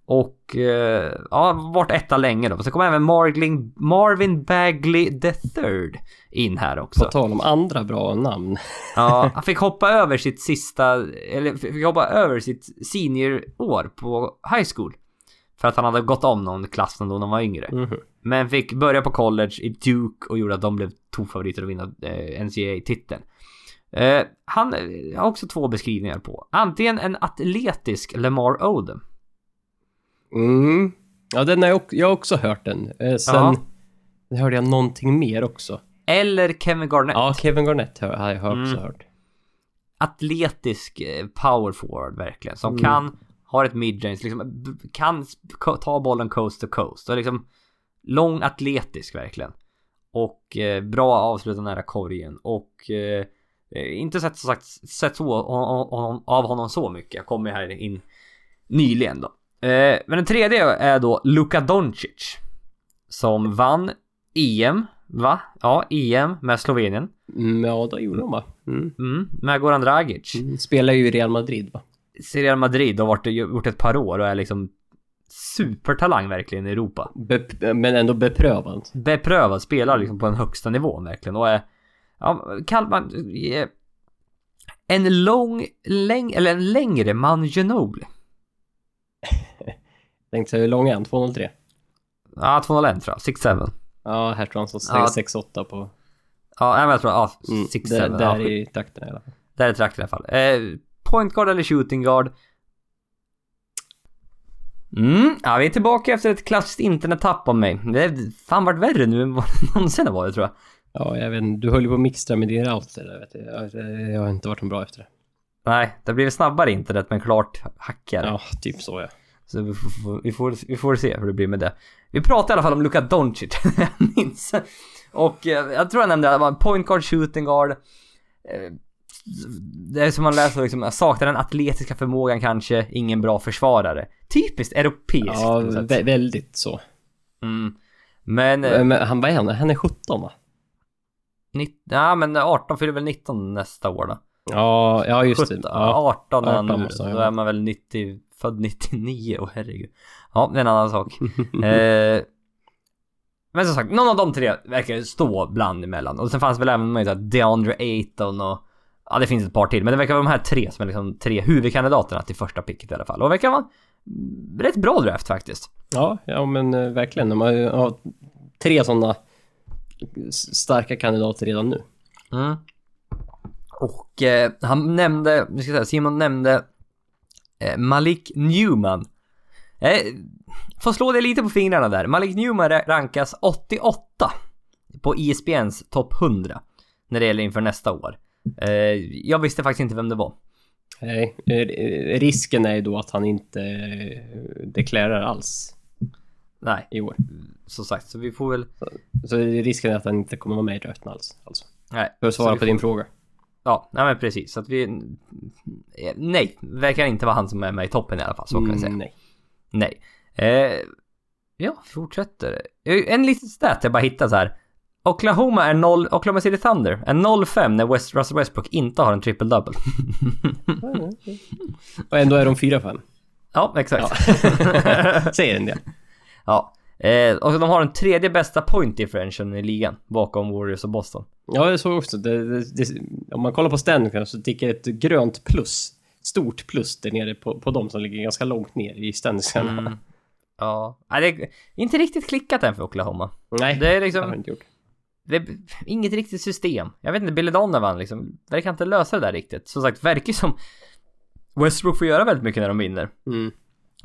Och eh, ja, varit etta länge då. Sen kommer även Margling, Marvin Bagley the third in här också. På tal om andra bra namn. Ja, han fick hoppa över sitt sista, eller fick hoppa över sitt seniorår på high school. För att han hade gått om någon klass då när han var yngre. Mhm. Men fick börja på college i Duke och gjorde att de blev tofavoriter att vinna eh, NCAA-titeln. Eh, han har också två beskrivningar på. Antingen en atletisk Lamar Odom. Mm. Ja, den har jag, också, jag har också hört den. Eh, sen Ja. hörde jag någonting mer också. Eller Kevin Garnett. Ja, Kevin Garnett hör, har jag också Mm. hört. Atletisk eh, power forward verkligen. Som Mm. kan, har ett midrange, liksom kan ta bollen coast to coast. Och liksom lång atletisk verkligen. Och eh, bra avsluta nära korgen. Och eh, eh, inte sett, som sagt, sett så, av honom så mycket. Jag kommer här in nyligen då. Eh, men den tredje är då Luka Doncic. Som vann EM, va? Ja, EM med Slovenien. Mm, ja, då gjorde de va? Mm. Mm, med Goran Dragic. Mm. Spelar ju i Real Madrid va? Real Madrid har varit, gjort ett par år och är liksom supertalang verkligen i Europa. Be- men ändå beprövad. Beprövad, spelar liksom på den högsta nivån verkligen och är... Ja, kallar man... En lång, läng, eller en längre man Ginobili. Tänkte säga hur lång är han? 203? Ja, 201 tror jag. 6-7. Ja, här tror jag han står 6-8 på... Ja, jag tror... Ja, Mm. 6-7. där, ja, där skit. i alla fall. Där är trakten i alla fall. Eh, point guard eller shooting guard? Mm, ja vi är tillbaka efter ett klassiskt internettapp av mig. Det har fan varit värre nu än vad det någonsin har varit tror jag. Ja, jag vet. Du höll ju på att mixtra med din router där, vet. Jag, jag har inte varit någon bra efter det. Nej, det blir snabbare internet men klart hackigare. Ja, typ så ja. Så vi får, vi, får, vi får se hur det blir med det. Vi pratade i alla fall om Luka Doncic, jag minns. Och eh, jag tror jag nämnde att det var en point guard, shooting guard. Eh, Det är som man läser liksom, jag saknar den atletiska förmågan kanske, ingen bra försvarare. Typiskt europeiskt Ja, vä- väldigt så. Mm. Men, eh, Men han, vad är han? Han är 17 va? nitt, ja men 18 fyller väl 19 nästa år då? Ja, ja just 17, det. Ja. 18 är han 18 nu, måste han då är man väl 90, född 99, åh herregud. Ja, det är en annan sak. eh, men som sagt, någon av de tre verkar stå bland emellan. Och sen fanns väl även möjlighet att DeAndre Ayton och... Ja, det finns ett par till. Men det verkar vara de här tre som är liksom tre huvudkandidaterna till första picket i alla fall. Och det verkar vara en rätt bra draft faktiskt. ja, ja men eh, verkligen. De har ju har tre sådana starka kandidater redan nu. Mm. Och eh, han nämnde, nu ska jag säga, Simon nämnde eh, Malik Newman. Eh, får slå det lite på fingrarna där. Malik Newman ra- rankas 88 på E ISBNs topp 100 när det gäller inför nästa år. Eh, jag visste faktiskt inte vem det var. Nej, eh, risken är ju då att han inte eh, deklarerar alls. Nej, i år. som sagt, så vi får väl... Så risken är att han inte kommer vara med i draften alls. Alltså. Nej, För att så svara på din fråga. Ja, nej men precis. Så att vi... eh, Nej, verkar inte vara han som är med i toppen i alla fall. Så kan jag säga. Nej. Nej. Eh, ja, fortsätter. En liten stat jag bara hittade så här. Oklahoma är 0, Oklahoma City Thunder är 0-5 när West, Russell Westbrook inte har en triple double. Och ändå är de 4-5. ja, exakt. Säger en del. Ja. Eh, och de har den tredje bästa point differentialen i ligan bakom Warriors och Boston. Ja, jag såg också. Det, det, det, om man kollar på standingen så tickar ett grönt plus. Stort plus där nere på, på de som ligger ganska långt ner i standingen. Mm. Ja, Nej, det är inte riktigt klickat än för Oklahoma. Nej, Det är det har liksom, inte gjort. det är inget riktigt system. Jag vet inte, Billy Donovan liksom, verkar inte lösa det där riktigt. Som sagt, verkar som Westbrook får göra väldigt mycket när de vinner. Mm.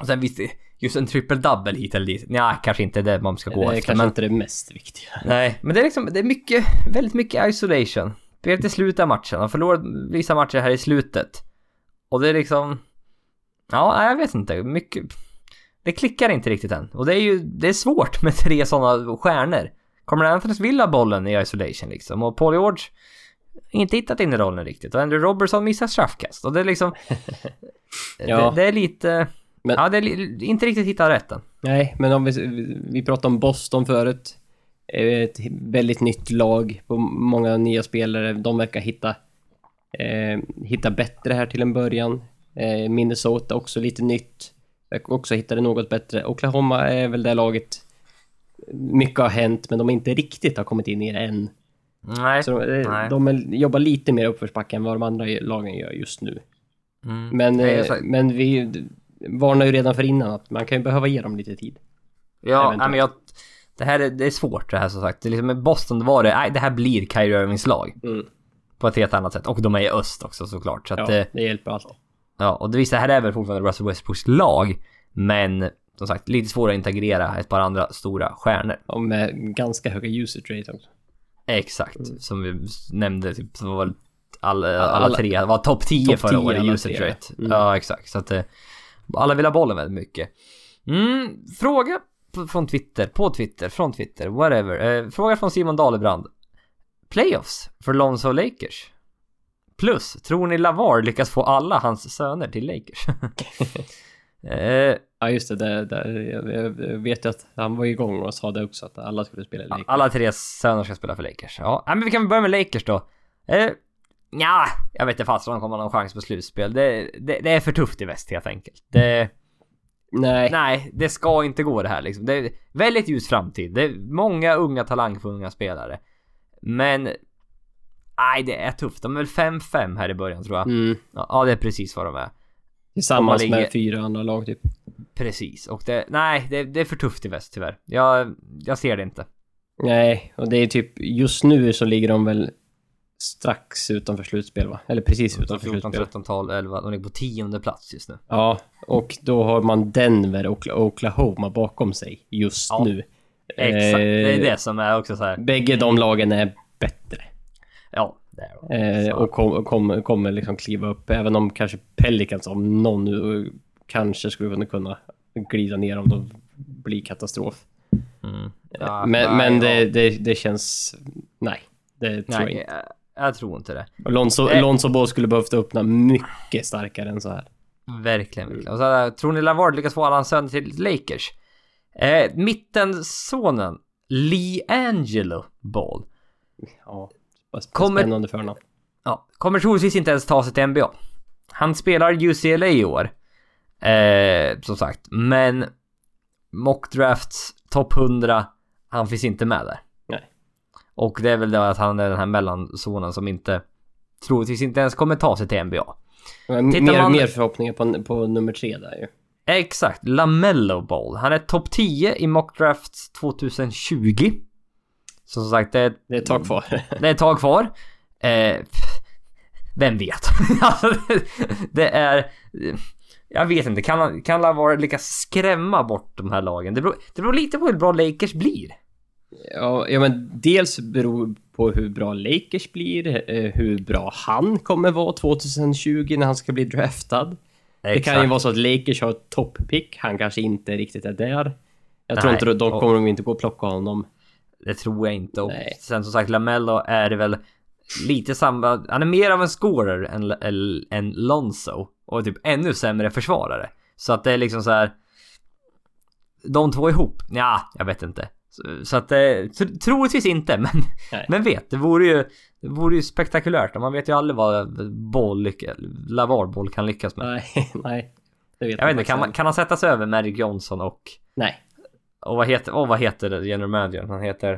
Och sen visst, just en triple double hit eller dit. Nja, kanske inte det man ska gå Det är efter. kanske Men, inte det mest viktiga. nej, men det är liksom, det är mycket, väldigt mycket isolation. Spelet i slutet av matchen. De förlorar vissa matcher här i slutet. Och det är liksom, ja, jag vet inte. Mycket, det klickar inte riktigt än. Och det är ju, det är svårt med tre sådana stjärnor. Kommer Anthony Villa bollen i isolation liksom? Och Paul George inte hittat in i rollen riktigt. Och Andrew Robertson missar straffkast. Och det är liksom... Ja. det, det är lite... Men- Ja, det är inte riktigt hittat rätten. Nej, men om vi, vi pratade om Boston förut. Ett väldigt nytt lag på många nya spelare. De verkar hitta, eh, hitta bättre här till en början. Eh, Minnesota också lite nytt. Verkar också hitta det något bättre. Oklahoma är väl det laget. Mycket har hänt, men de inte riktigt har kommit in i det än. Nej. Så de, Nej. de jobbar lite mer uppförsbacke än vad de andra lagen gör just nu. Mm. Men, Nej, eh, jag men vi varnar ju redan för innan att man kan ju behöva ge dem lite tid. Ja, nej, men jag... Det här är, det är svårt det här som sagt. Det är liksom, med Boston det var det, nej, det här blir Kyrie Irvings lag. Mm. På ett helt annat sätt. Och de är i öst också såklart. Så att, Ja, ja. det hjälper alltid. ja, och det visar, det här är väl fortfarande Russell Westbrooks lag. Men som sagt, lite svårare att integrera ett par andra stora stjärnor. Och med ganska höga usage rate också. Exakt, som vi nämnde, typ, som var alla, alla, alla- tre, var topp 10 Topp förra 10 året usage rate. Mm. Ja, exakt. Så att eh, alla vill ha bollen väldigt mycket. Mm, fråga från Twitter, på Twitter, från Twitter, whatever. Eh, fråga från Simon Dalebrand. Playoffs för Lonzo Lakers? Plus, tror ni Lavar lyckas få alla hans söner till Lakers? eh, Ja just det, det, det jag, vet ju att han var igång och sa det också att alla skulle spela i Lakers. alla tre söner ska spela för Lakers. Ja, men vi kan börja med Lakers då. Eh, ja, jag vet inte fast om de kommer ha någon chans på slutspel. Det, det, det är för tufft i väst helt enkelt. Det, Nej. nej, det ska inte gå det här liksom. Det är väldigt ljus framtid. Det är många unga talangfulla spelare. Men... Nej, det är tufft. De är väl 5-5 här i början tror jag. Mm. Ja, det är precis vad de är. Tillsammans ligger- med fyra andra lag typ. Precis. Och det... Nej, det, det är för tufft i väst tyvärr. Jag, jag ser det inte. Nej, och det är typ just nu så ligger de väl strax utanför slutspel va? Eller precis utanför 14, slutspel. 13, 12, 11. De ligger på tionde plats just nu. Ja, och då har man Denver och Oklahoma bakom sig just Ja, nu. Exakt. Det är Eh, det som är också så här. Bägge de lagen är bättre. Ja, det är de. Eh, och kom, kom, kommer liksom kliva upp, även om kanske Pelicans om någon eh, kanske skulle kunna glida ner om de blir katastrof. Mm. Ja, men nej, men det, det, det känns... Nej, det tror jag Nej, inte. Jag, tror inte det. Lonzo, Eh. Lonzo Ball skulle behövt öppna mycket starkare än så här. Verkligen, verkligen. Och så, tror ni Lavard lyckas få alla hans söner till Lakers? Eh, mittensonen Lee Angelo Ball. Ja, Kommer- spännande förnamn. Ja, kommer troligtvis inte ens ta sig till NBA. Han spelar UCLA i år. Eh, som sagt, men mock drafts topp 100, han finns inte med där. Och det är väl det att han är den här mellanzonen som inte troligtvis inte ens kommer ta sig till NBA. Mer, man- mer förhoppningar på, på nummer tre där ju. Exakt, Lamello Ball. Han är topp 10 i mock drafts 2020. Så som sagt, det är, Det är ett tag kvar. det är ett tag kvar. Eh, vem vet? Alltså, det, är... Jag vet inte, kan, kan Lavar lyckas skrämma bort de här lagen? Det beror, det beror lite på hur bra Lakers blir. Ja, ja, men dels beror på hur bra Lakers blir, eh, hur bra han kommer vara 2020 när han ska bli draftad. Det kan ju vara så att Lakers har ett toppick, han kanske inte riktigt är där. Jag tror Nej, inte de kommer de inte gå och plocka honom. Det tror jag inte. Och Nej. sen som sagt, Lamello är väl lite samma. Han är mer av en scorer än, än, än Lonzo. Och typ ännu sämre försvarare. Så att det är liksom så här. De två ihop? Ja, jag vet inte. Så, så att det, tr- troligtvis inte, men, Nej. men vet, det vore ju, det vore ju spektakulärt. Man vet ju aldrig vad boll, Lavar-boll kan lyckas med. Nej, nej. Det vet Jag vet inte, kan, man, kan han sätta sig över Magic Johnson och Nej. och vad heter, och vad heter general managern? Han heter...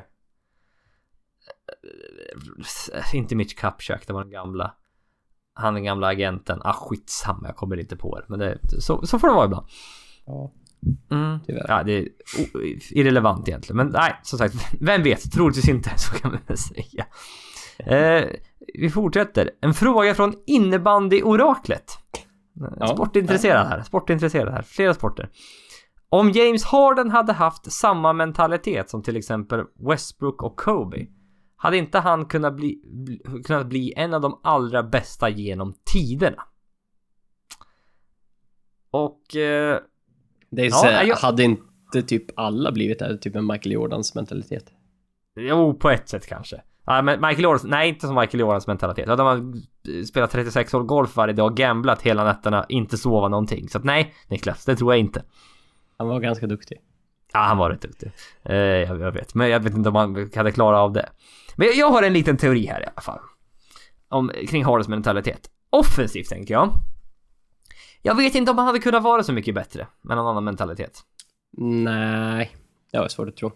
eh, Inte Mitch Kupchak, det var den gamla. Han den gamla agenten. Ah skitsamma, jag kommer inte på det. Men det, så, så får det vara ibland. Ja, Mm. Ja, det är irrelevant egentligen. Men nej, som sagt, vem vet? Troligtvis inte, så kan man väl säga. Eh, vi fortsätter. En fråga från innebandy-oraklet. Ja. Sportintresserad här, sportintresserad här. Flera sporter. Om James Harden hade haft samma mentalitet som till exempel Westbrook och Kobe. Hade inte han kunnat bli, kunnat bli en av de allra bästa genom tiderna? Och... Eh, Det är Ja, så, jag- hade inte typ alla blivit det? Typ en Michael Jordans mentalitet. Jo, på ett sätt kanske. Ja, men Michael Jordans, nej inte som Michael Jordans mentalitet. Hade man spelat 36 hål golf varje dag, gamblat hela nätterna, inte sova någonting. Så att nej, Niklas, det tror jag inte. Han var ganska duktig. Ja, han var rätt duktig. Eh, jag, jag vet, men jag vet inte om han hade klarat av det. Men jag, jag har en liten teori här i alla fall. Om, kring Hardens mentalitet. Offensivt tänker jag. Jag vet inte om han hade kunnat vara så mycket bättre med någon annan mentalitet. Nej, det var svårt att tro.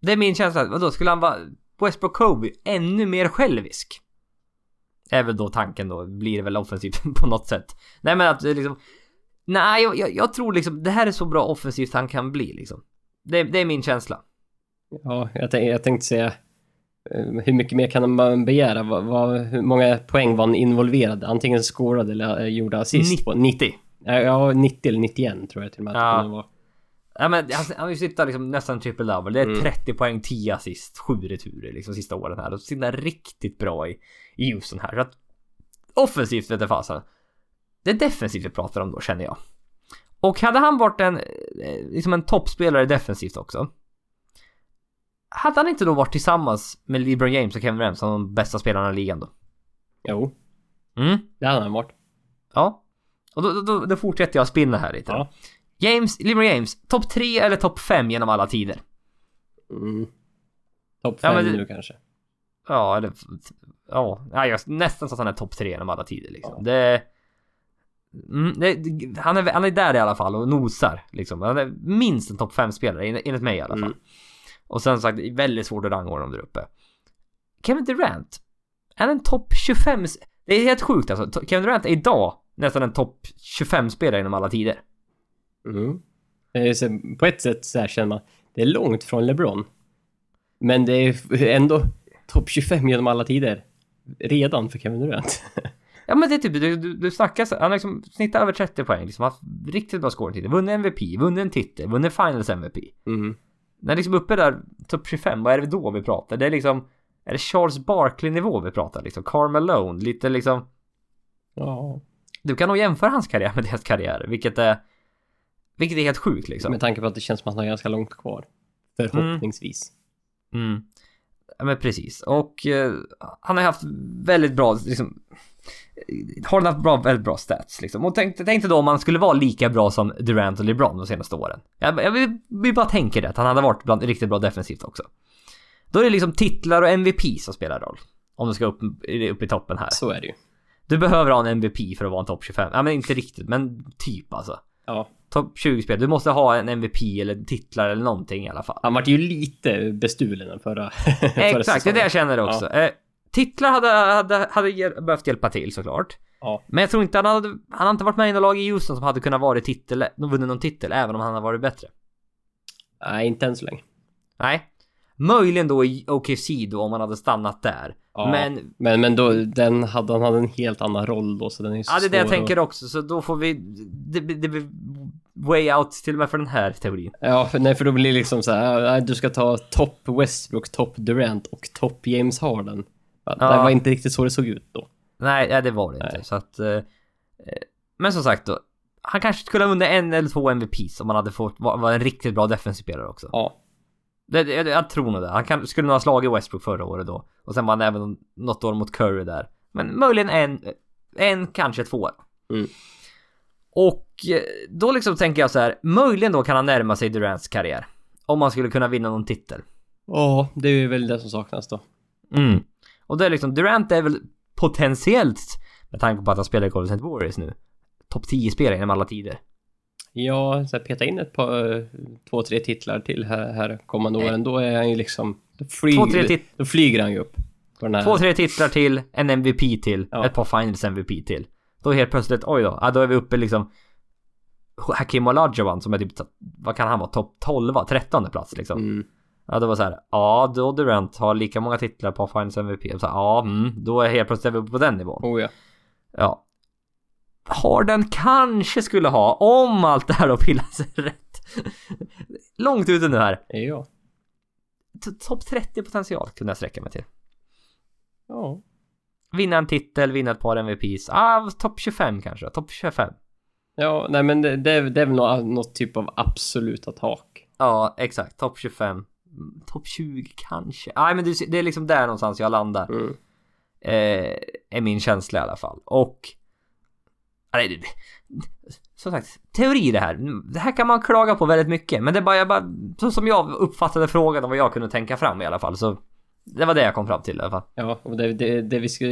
Det är min känsla. Vadå, skulle han vara Westbrook Kobe ännu mer självisk? Är väl då tanken då. Blir det väl offensivt på något sätt. Nej men att liksom... Nej, jag, jag, jag tror liksom det här är så bra offensivt han kan bli liksom. Det, det är min känsla. Ja, jag, tänk, jag tänkte säga hur mycket mer kan man begära? Vad, vad, hur många poäng var han involverad? Antingen scorade eller eh, gjorde assist på? 90. Ja, Ja, 90 eller 91 tror jag till och med att Ja. det var. Ja men han, han ju suttit liksom nästan triple double. Det är Mm. 30 poäng, 10 assist, 7 returer liksom sista åren här. Och sitter riktigt bra i, i Houston här. Så att offensivt vet jag fasen. Det är defensivt vi pratar om då känner jag. Och hade han varit en, eh, liksom en toppspelare defensivt också. Hade han inte då varit tillsammans med LeBron James och Kevin Durant som de bästa spelarna i ligan då? Jo, Mm, det hade han varit. ja. Och då, då, då, då fortsätter jag spinna här lite. Ja. James, LeBron James, topp 3 eller topp 5 genom alla tider? Mm. Topp Ja, 5 men det- nu kanske. Ja, eller... Ja, ja jag, nästan så att han är topp tre genom alla tider liksom. Ja. Det, mm, det, han, är, han är där i alla fall och nosar liksom. Han är minst en topp fem spelare en- enligt mig i alla fall. Mm. Och sen sagt, det är väldigt svårt att rangordna dem där uppe. Kevin Durant. Är han en topp 25? s- Det är helt sjukt alltså. Kevin Durant är idag nästan en topp 25 spelare inom alla tider. Mm. Eh, på ett sätt så här känner man, det är långt från LeBron. Men det är ändå topp 25 genom alla tider. Redan för Kevin Durant. Ja men det är typ, du, du, du snackar han har liksom snittat över 30 poäng, liksom haft riktigt bra scoring vunnit MVP, vunnit en titel, vunnit Finals MVP. Mm. När liksom uppe där, topp 25, vad är det då vi pratar? Det är liksom, är det Charles Barkley nivå vi pratar liksom? Karl Malone, lite liksom, Ja. du kan nog jämföra hans karriär med deras karriär, vilket är, vilket är helt sjukt liksom. Med tanke på att det känns som att han har ganska långt kvar. Förhoppningsvis. Mm. Ja men precis. Och eh, han har haft väldigt bra, liksom, har haft bra, väldigt bra stats liksom. Och tänkte, tänkte då om han skulle vara lika bra som Durant och LeBron de senaste åren. Jag, jag vill, vill bara tänka det, att han hade varit bland, riktigt bra defensivt också. Då är det liksom titlar och MVP som spelar roll. Om du ska upp, upp i toppen här. Så är det ju. Du behöver ha en MVP för att vara en topp 25. Ja men inte riktigt, men typ alltså. Ja. Topp 20 spel. Du måste ha en MVP eller titlar eller någonting i alla fall. Han vart ju lite bestulen den förra, förra Exakt, det är det jag säsongen. känner också. Eh, titlar hade, hade, hade hjäl- behövt hjälpa till såklart. Ja. Men jag tror inte han hade, han har inte varit med i något lag i Houston som hade kunnat vara i titel, vunnit någon titel, även om han hade varit bättre. Nej, inte än så länge. Nej. Möjligen då i OKC då om han hade stannat där. Ja. Men, Men, men då, den hade, han hade en helt annan roll då, så den är så ja det är det jag tänker också, så då får vi, det, det blir way out till och med för den här teorin. Ja, för, nej, för då blir det liksom så här, du ska ta topp Westbrook, topp Durant och topp James Harden. Ja. Det var inte riktigt så det såg ut då. Nej, det var det inte. Nej. Så att... Eh, eh, men som sagt då. Han kanske skulle ha vunnit en eller två MVPs om han hade fått vara var en riktigt bra defensiv spelare också. Ja. Det, jag, jag tror nog det. Han kan, skulle nog ha slagit Westbrook förra året då. Och sen var han även något år mot Curry där. Men möjligen en, en kanske två. Mm. Och eh, då liksom tänker jag så här, möjligen då kan han närma sig Durants karriär. Om han skulle kunna vinna någon titel. Ja, det är väl det som saknas då. Mm. Och det är liksom, Durant är väl potentiellt, med tanke på att han spelar i Golden State Warriors nu, topp 10-spelare genom alla tider. Ja, så här, peta in ett par, eh, två, tre titlar till här, här kommande åren. Då är han ju liksom... Då, flyg, Två, tre då flyger han ju upp. Två, tre titlar till, en MVP till, Ja. ett par finals MVP till. Då helt plötsligt, oj då, ja, då är vi uppe liksom Hakim Olajuwon som är typ, vad kan han vara, topp 12, 13 plats liksom. Mm. Ja, det var så här, ja, då Durant har lika många titlar på finals MVP. Så här, ja, mm, då är helt plötsligt vi uppe på den nivån. Oh ja. Ja. Harden kanske skulle ha, om allt det här då pillar sig rätt. Långt ute nu här. Ja. Topp 30 potential kunde jag sträcka mig till. Ja. Vinna en titel, vinna ett par MVPs. Ah, topp 25 kanske. Topp 25. Ja, nej men det, det, är, det är väl något, något typ av absoluta tak. Ja, exakt. Topp 25. Topp 20 kanske. Nej, men det, det är liksom där någonstans jag landar. Mm. Eh, är min känsla i alla fall. Och... Nej, det, som sagt, teori det här. Det här kan man klaga på väldigt mycket. Men det är bara, jag bara... Så som jag uppfattade frågan och vad jag kunde tänka fram i alla fall. Så det var det jag kom fram till i alla fall. Ja, och det, det, det vi ska,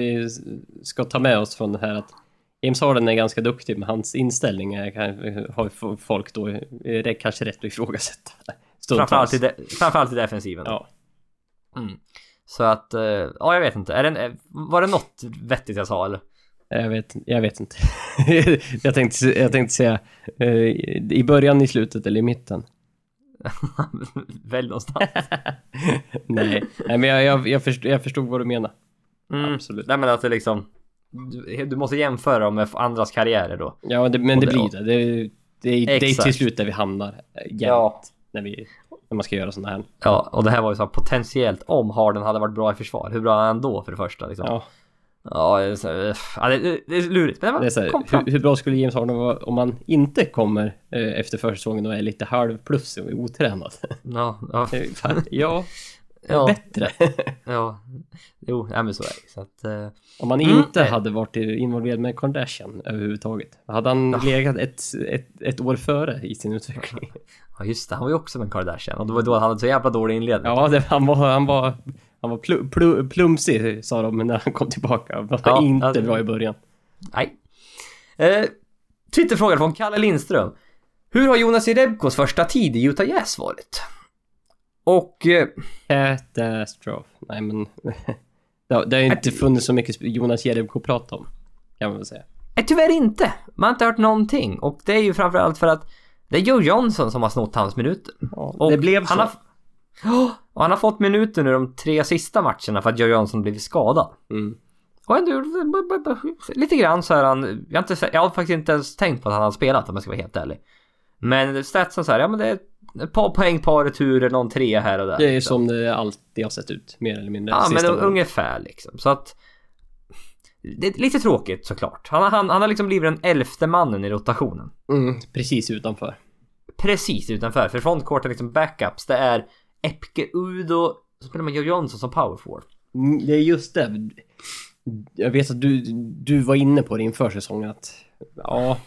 ska ta med oss från det här att James Harden är ganska duktig med hans inställning är, har folk då är kanske rätt att ifrågasätta. Stundtals. Framförallt i, de, framförallt i defensiven. Ja. Mm. Så att, eh, ja jag vet inte. Är det, var det något vettigt jag sa eller? Jag vet, jag vet inte. jag, tänkte, jag tänkte säga eh, i början, i slutet eller i mitten. Välj någonstans. Nej, Nej men jag, jag, jag, förstod, jag förstod vad du menar. Mm. Absolut. Nej men att det liksom... Du, du måste jämföra dem med andras karriärer då. Ja, det, men det det- blir det. Det, är- det, det är till slut där vi hamnar jämt. Ja. När, vi, när man ska göra sådana här. Ja, och det här var ju så här potentiellt om Harden hade varit bra i försvar. Hur bra är han då för det första liksom? Ja, Ja, det, är så, här, ja, det, är lurigt. Men det är så här, hur, hur bra skulle James Harden vara om han inte kommer eh, efter försäsongen och är lite halvplus och otränad? Ja, ja, fan- ja, ja, bättre. ja. Jo, ja, men så är det. Så att... eh, Om han Mm. inte hade varit involverad med Kardashian överhuvudtaget. Hade han legat ett, ett, ett år före i sin utveckling. Ja, just det. Han var ju också med Kardashian. Och det var då han hade så jävla dålig inledning. Ja, det, han var, han var, han var plu, plu, plumsig sa de när han kom tillbaka. Han var Ja, inte alltså- bra i början. Nej. Eh, Twitterfråga från Kalle Lindström. Hur har Jonas Jerebkos första tid i Utah Jazz varit? Och... Eh, Katastrof. Nej men... det, har, ju inte funnits så mycket Jonas Jerebko att prata om. Kan man väl säga. nej, tyvärr inte. Man har inte hört någonting. Och det är ju framförallt för att det är Joe Johnson som har snott hans minuter. Ja, Och det blev så. han har, och han har fått minuter nu de tre sista matcherna för att Joe Johnson blivit skadad. Mm. Och ändå lite grann så är han, jag har, inte, jag har faktiskt inte ens tänkt på att han har spelat om jag ska vara helt ärlig. Men statsen så här, ja men det är ett par poäng, par returer, någon trea här och där. Det är liksom. som det alltid har sett ut, mer eller mindre. Ja men åren. ungefär liksom. Så att... Det är lite tråkigt såklart. Han, han, han har liksom blivit den elfte mannen i rotationen. Mm, precis utanför. Precis utanför. För frontcourten liksom backups. Det är Epke Udo. Så spelar man Joe Johnson som power forward. Mm, Det är just det. Jag vet att du, du var inne på det inför säsongen att... Ja...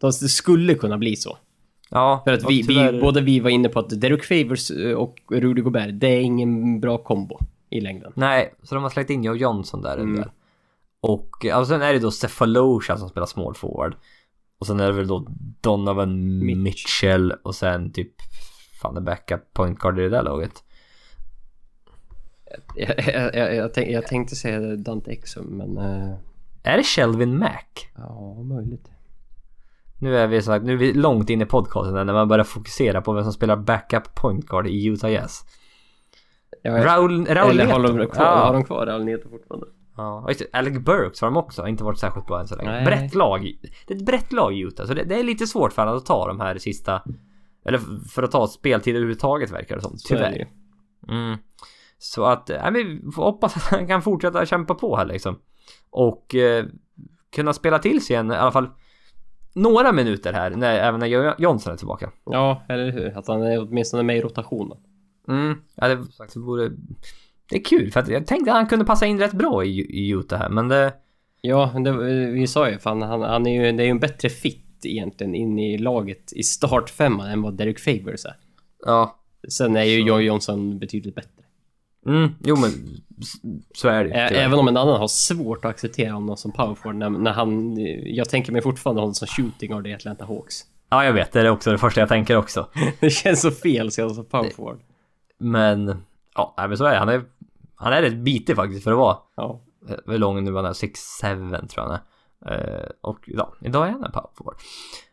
Det skulle kunna bli så. Ja, För att vi, tyvärr- vi, både vi var inne på att Derek Favors eh, och Rudy Gobert, det är ingen bra kombo i längden. Nej, så de har släppt in Joe Johnson där. Mm. där. Och och sen är det då Cephalosha som spelar small forward. Och sen är det väl då Donovan Mitch. Mitchell och sen typ fan en backup point guard i det där laget. Jag, jag, jag, jag, tänk, jag tänkte säga Dante Exum, men... eh, Är det Shelvin Mack? ja, möjligt. Nu är vi så här, nu är vi långt in i podcasten när man börjar fokusera på vem som spelar backup point guard i Utah Jazz. Ja, Raul, Raul eller Neto. har de kvar, Ja. har de kvar Raul Neto fortfarande? Ja, just. Alec Burks har de också inte varit särskilt bra än så länge. Nej. Brett lag. Det är ett brett lag i Utah, så det, det är lite svårt för honom att ta de här sista... Eller för att ta speltid överhuvudtaget verkar det som. Tyvärr. Mm. Så att, men vi får hoppas att han kan fortsätta kämpa på här liksom. Och eh, kunna spela till sig en, i alla fall några minuter här, när, även när Jo- Johnson är tillbaka. Ja, eller hur? Att han är åtminstone med i rotationen. Mm. Ja, det, sagt, det vore... Det är kul för att jag tänkte att han kunde passa in rätt bra i, i Utah här, men det... Ja, det, vi sa ju fan, han, han är ju, det är ju en bättre fit egentligen in i laget i startfemman än vad Derek Favors är. Ja. Sen är ju Joy Johnson betydligt bättre. Mm, jo men så är det Ä- tyvärr. Även om en annan har svårt att acceptera honom som powerforward när, när han... Jag tänker mig fortfarande honom som shooting guard i Atlanta Hawks. Ja, jag vet. Det är också det första jag tänker också. Det känns så fel att se honom som powerforward. Men... Ja, men så är det. Han är... Han är rätt bitig faktiskt för att vara. Ja. Hur lång nu han är? 6'7 tror jag han är. Eh, och ja, idag är han en power forward.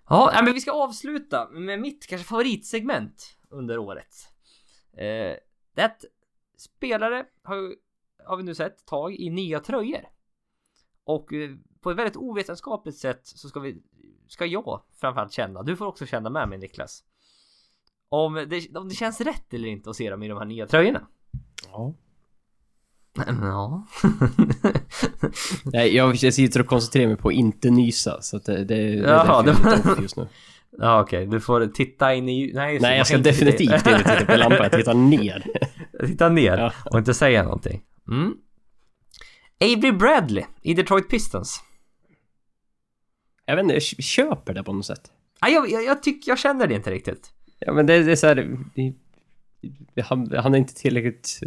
Ja, men vi ska avsluta med mitt kanske favoritsegment under året. Eh, det är att spelare har, har vi nu sett tag i nya tröjor. Och eh, på ett väldigt ovetenskapligt sätt så ska vi, ska jag framförallt känna, du får också känna med mig Niklas. Om det, om det känns rätt eller inte att se dem i de här nya tröjorna. ja. Ja. Nej, jag, jag sitter och koncentrerar mig på att inte nysa, så att det, det, det är Jaha, därför jag är lite just nu. Ja okej, du får titta in i... Nej, Nej, jag ska definitivt inte titta på lampan, jag tittar ner. titta ner Ja. och inte säga någonting. Mm. Avery Bradley i Detroit Pistons. Jag vet inte, jag köper det på något sätt. Ah, jag, jag, jag tycker, jag känner det inte riktigt. Ja, men det, det är så här... Det, han, han är inte tillräckligt...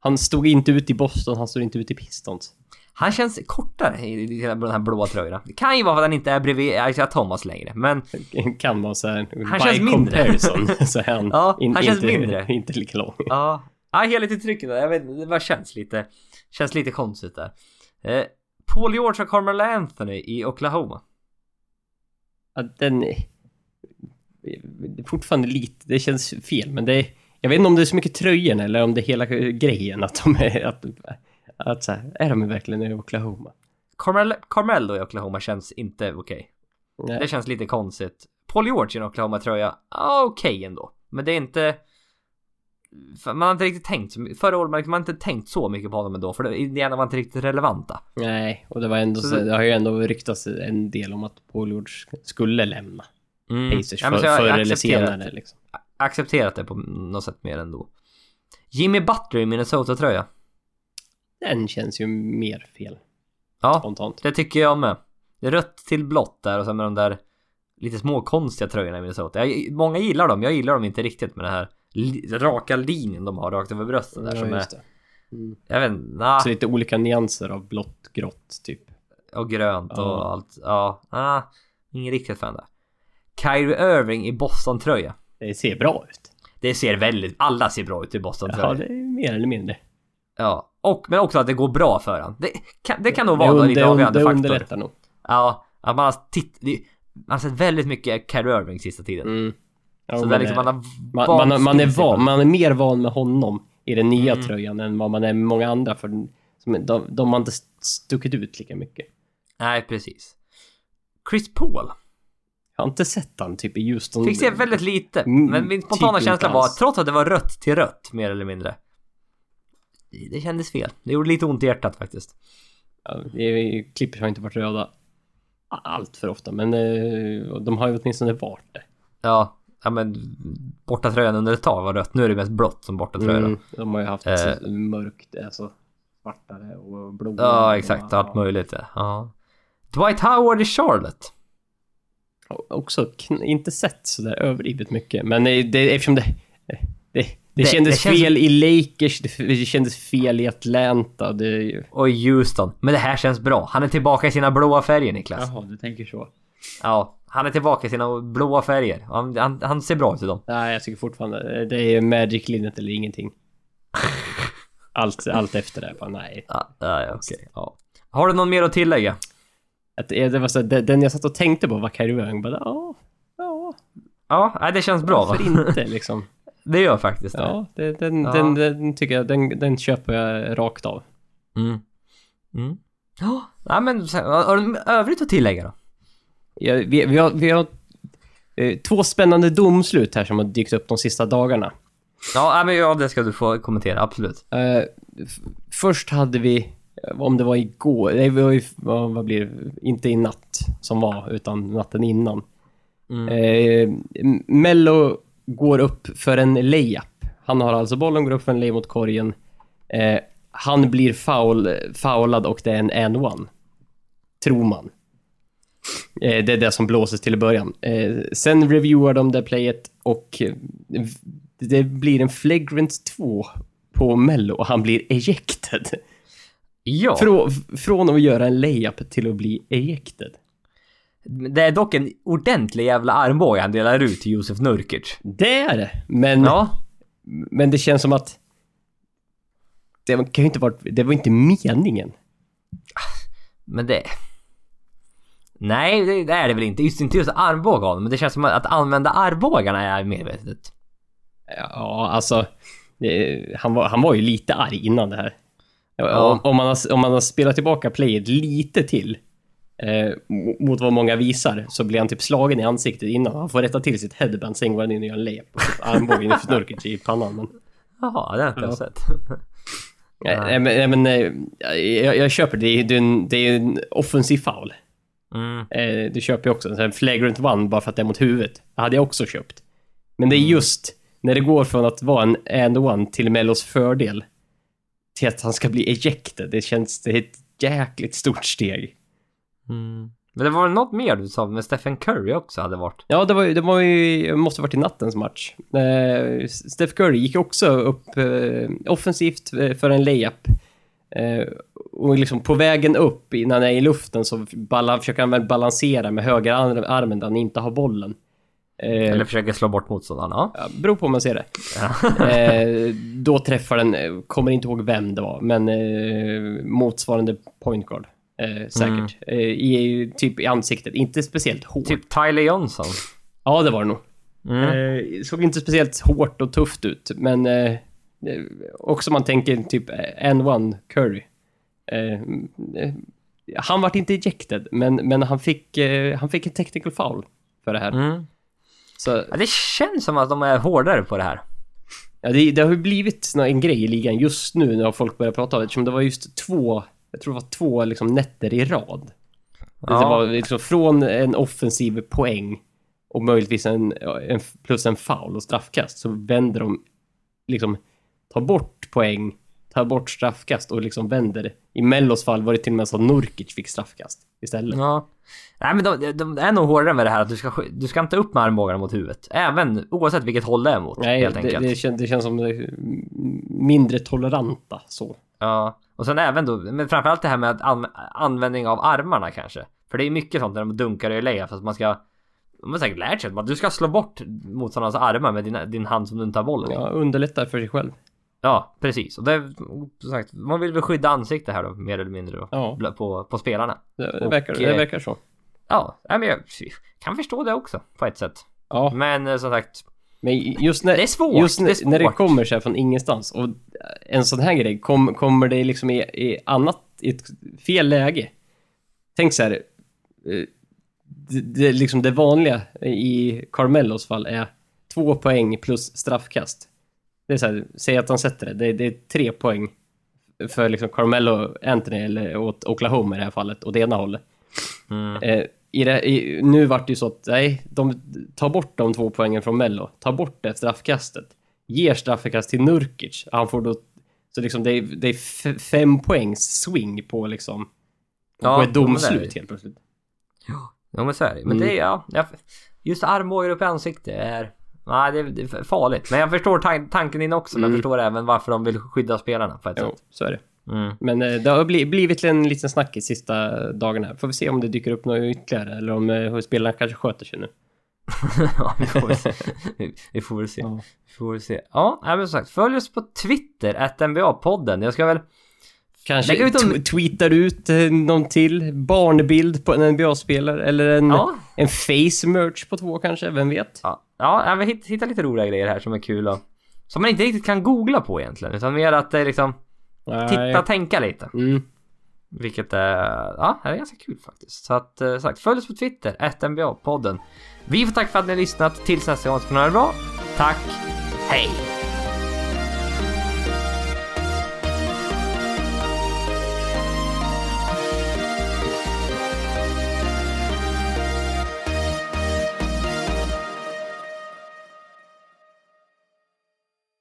Han stod inte ut i Boston, han stod inte ut i Pistons. Han känns kortare i, den här blåa tröjorna. Det kan ju vara för att han inte är bredvid Isaiah Thomas längre, men Kan man säga. Han känns mindre. comparison så är han, Ja, han känns inte, mindre. inte lika lång. ja. Ja, helhet i trycket där. Jag vet inte, det bara känns lite... Känns lite konstigt där. Eh, Paul George och Carmelo Anthony i Oklahoma. Ja, den... är- det är Fortfarande lite, det känns fel, men det är... Jag vet inte om det är så mycket tröjan eller om det är hela grejen att de är... Att, att så här, är de verkligen i Oklahoma? Carmel, Carmelo i Oklahoma känns inte okej. Nej. Det känns lite konstigt. Paul George i en Oklahoma-tröja, ja okej ändå. Men det är inte... för Man har inte riktigt tänkt, förra året man man har inte tänkt så mycket på honom ändå, för det- Indiana var inte riktigt relevanta. Nej, och det var ändå Så så, det- det har ju ändå ryktats en del om att Paul George skulle lämna Mm. Pacers Ja, för, förr eller senare det. liksom. Accepterat det på något sätt mer ändå. Jimmy Butler i Minnesota-tröja. Den känns ju mer fel, Ja, spontant. det tycker jag med. Det rött till blått där och sen med de där lite små konstiga tröjorna i Minnesota. Jag, många gillar dem, jag gillar dem inte riktigt med den här raka linjen de har rakt över brösten där Ja, som är... det. Mm. Jag vet nah, Så lite olika nyanser av blått, grått, typ. och grönt och Ja. allt. Ja, ah, ingen riktigt fan där. Kyrie Irving i Boston-tröja. Det ser bra ut. Det ser väldigt, alla ser bra ut i Boston-tröja. Ja, Ja, det är mer eller mindre. och, men också att det går bra för han. Det kan, det kan nog Det, vara en lite det, avgörande det faktor. underlättar nog. Ja, att man har titt, det, man har sett väldigt mycket Kyrie Irving sista tiden. Mm. Ja, så liksom man har man, vant man, man, är van, man mer van med honom i den nya Mm. tröjan än vad man är med många andra. För som- de, de har inte stuckit ut lika mycket. Nej, precis. Chris Paul. Jag har inte sett han typ i Houston. Fick se väldigt lite. Mm, Men min spontana typ känsla var, trots att det var rött till rött, mer eller mindre. Det kändes fel. Det gjorde lite ont i hjärtat faktiskt. Ja, Clippers har inte varit röda allt för ofta, men eh, de har ju åtminstone varit det. Ja, ja men borta tröjan under ett tag var rött. Nu är det mest blått som borta tröja. Mm, de har ju haft Eh. mörkt, alltså svartare och blåa. Ja, exakt. och- Allt möjligt. Ja. ja. Dwight Howard i Charlotte. Och Också inte sett sådär överdrivet mycket, men det, eftersom det... Det, det, Det- kändes det känns- fel i Lakers, det, kändes fel i Atlanta, det... Och i Houston. Men det här känns bra. Han är tillbaka i sina blåa färger Niklas. Jaha, du tänker så. Ja, han är tillbaka i sina blåa färger. Han, han, han ser bra ut i dem. Nej, jag tycker fortfarande det är Magic-linjet eller ingenting. Allt, allt efter det, bara nej. Ja, ja, okej. Ja. Har du någon mer att tillägga? Att det, var så, den jag satt och tänkte på var Irving, bara ja, ja, Ja, nej, det känns bra va? varför inte liksom. Det gör faktiskt det. Ja, det, den, Ja. Den, den tycker jag, den, den köper jag rakt av. Mm. Mm. Ja, nej, men har du övrigt att tillägga då? Ja, vi, vi har, vi har eh, två spännande domslut här som har dykt upp de sista dagarna. Ja, nej, men ja, det ska du få kommentera, absolut. Eh, först hade vi om det var igår, det var ju, vad, vad blir det? Inte i natt som var, utan natten innan. Mm. Eh, Mello går upp för en layup. Han har alltså bollen, går upp för en layup mot korgen. Eh, han blir foul, foulad och det är en and one. Tror man. Eh, det är det som blåses till i början. Eh, sen reviewar de det playet och eh, det blir en flagrant 2 på Mello och han blir ejected. Ja, Frå, från att göra en layup till att bli ejected. det är dock en ordentlig jävla armbåge han delar ut till Josef Nurkic. Det är det, men, Ja, men det känns som att det kan ju inte vara, det var inte meningen. men det... Nej, det, det är det väl inte. Just inte just armbåge av men det känns som att använda armbågarna är medvetet. Ja, alltså, det, han, var, han var ju lite arg innan det här. Ja. Om, om, man har, om man har spelat tillbaka playet lite till eh, mot vad många visar så blir han typ slagen i ansiktet innan. Han får rätta till sitt headband, sen går han in och gör en layup och armbågen i Nurkic i pannan. Men, Jaha, det har jag inte Ja. sett. nej, men, nej, men jag, jag köper det. Det är, en, det är en offensiv foul. Mm. Eh, du köper ju också en sån här flagrant one bara för att det är mot huvudet. Det hade jag också köpt. Men det är Mm. just när det går från att vara en and one till Mellos fördel till att han ska bli ejected. Det känns, det är ett jäkligt stort steg. Mm. Men det var något mer du sa med Stephen Curry också hade varit? Ja, det var det var ju, måste varit i nattens match. Eh, Steph Curry gick också upp eh, offensivt eh, för en layup. Eh, och liksom på vägen upp innan han är i luften så balla, försöker han väl balansera med höger ar- armen där han inte har bollen. Eh, Eller försöker slå bort motståndarna? Ja, beror på hur man ser det. Ja. Eh, då träffar den, kommer inte ihåg vem det var, men eh, motsvarande point guard. Eh, säkert. Eh, i, typ i ansiktet, inte speciellt hårt. typ Tyler Johnson. Ja, det var det nog. Mm. Eh, såg inte speciellt hårt och tufft ut, men också man tänker typ N1 Curry. Eh, eh, han vart inte ejected, men, men han, fick, eh, han fick en technical foul för det här. Mm. Så Ja, det känns som att de är hårdare på det här. Ja, det, det har ju blivit en grej i ligan just nu när folk börjar prata om det, eftersom det var just två, jag tror det var två liksom nätter i rad. Det Ja. var liksom från en offensiv poäng och möjligtvis en, en plus en foul och straffkast så vänder de liksom, tar bort poäng, tar bort straffkast och liksom vänder. I Mellos fall var det till och med så att Nurkic fick straffkast istället. Ja. Nej men de, de är nog hårdare med det här att du ska, sk- du ska inte upp med armbågarna mot huvudet. Även oavsett vilket håll det är mot. Nej, helt det, enkelt. det, känns, det känns som eh, mindre toleranta så. Ja. Och sen även då, men framförallt det här med an, användning av armarna kanske. För det är mycket sånt när de dunkar i layup att man ska de har säkert lärt sig att du ska slå bort motståndarnas armar med din, din hand som du inte har bollen. Ja, underlättar för sig själv. Ja, precis. Och det är som sagt, man vill väl skydda ansiktet här då, mer eller mindre då. Ja. På, på spelarna. Det, det, Och, verkar, det eh, verkar så. Ja, men jag kan förstå det också på ett sätt. Ja, Men eh, som sagt, men just när det är svårt. Just när det svårt. när det kommer så här från ingenstans och en sån här grej, kom, kommer det liksom i, i annat, i ett fel läge? Tänk så här, eh, det, det, liksom det vanliga i Carmelos fall är två poäng plus straffkast. Det är så här, säg att han sätter det, det, det är tre poäng för liksom Carmelo Anthony eller åt Oklahoma i det här fallet, det ena hållet. Mm. Eh, i det, i, nu vart det ju så att, nej, de tar bort de två poängen från Mello. Tar bort det straffkastet. Ger straffkast till Nurkic. Han får då, så liksom det är, det är fem poängs swing på liksom, Ja, på ett domslut helt plötsligt. Ja men så är det. Men Mm. det är ja, just armbågar upp i ansiktet är... Nej det är, farligt. Men jag förstår tan- tanken din också. Men jag Mm. förstår även varför de vill skydda spelarna på ett Jo, sätt. så är det. Mm. Men eh, det har bli, blivit en liten snackis sista dagarna. Får vi se om det dyker upp något ytterligare eller om eh, spelarna kanske sköter sig nu. ja, vi får väl se. Vi- får väl se. Ja. Vi får väl se. Ja, men som sagt. Följ oss på Twitter, att NBA-podden. Jag ska väl... Kanske ut t- tweetar ut eh, någon till barnbild på en NBA-spelare eller en, Ja. en face merch på två kanske, vem vet? Ja, ja jag vill hitta, hitta lite roliga grejer här som är kul och... Som man inte riktigt kan googla på egentligen. Utan mer att det är liksom... Titta, Nej. tänka lite. Mm. Vilket är, ja, det är ganska kul faktiskt. Så att, eh, sagt, följ oss på Twitter, 1NBA-podden. Vi får tack för att ni har lyssnat. Tills nästa gång så får ni ha det bra. Tack, hej!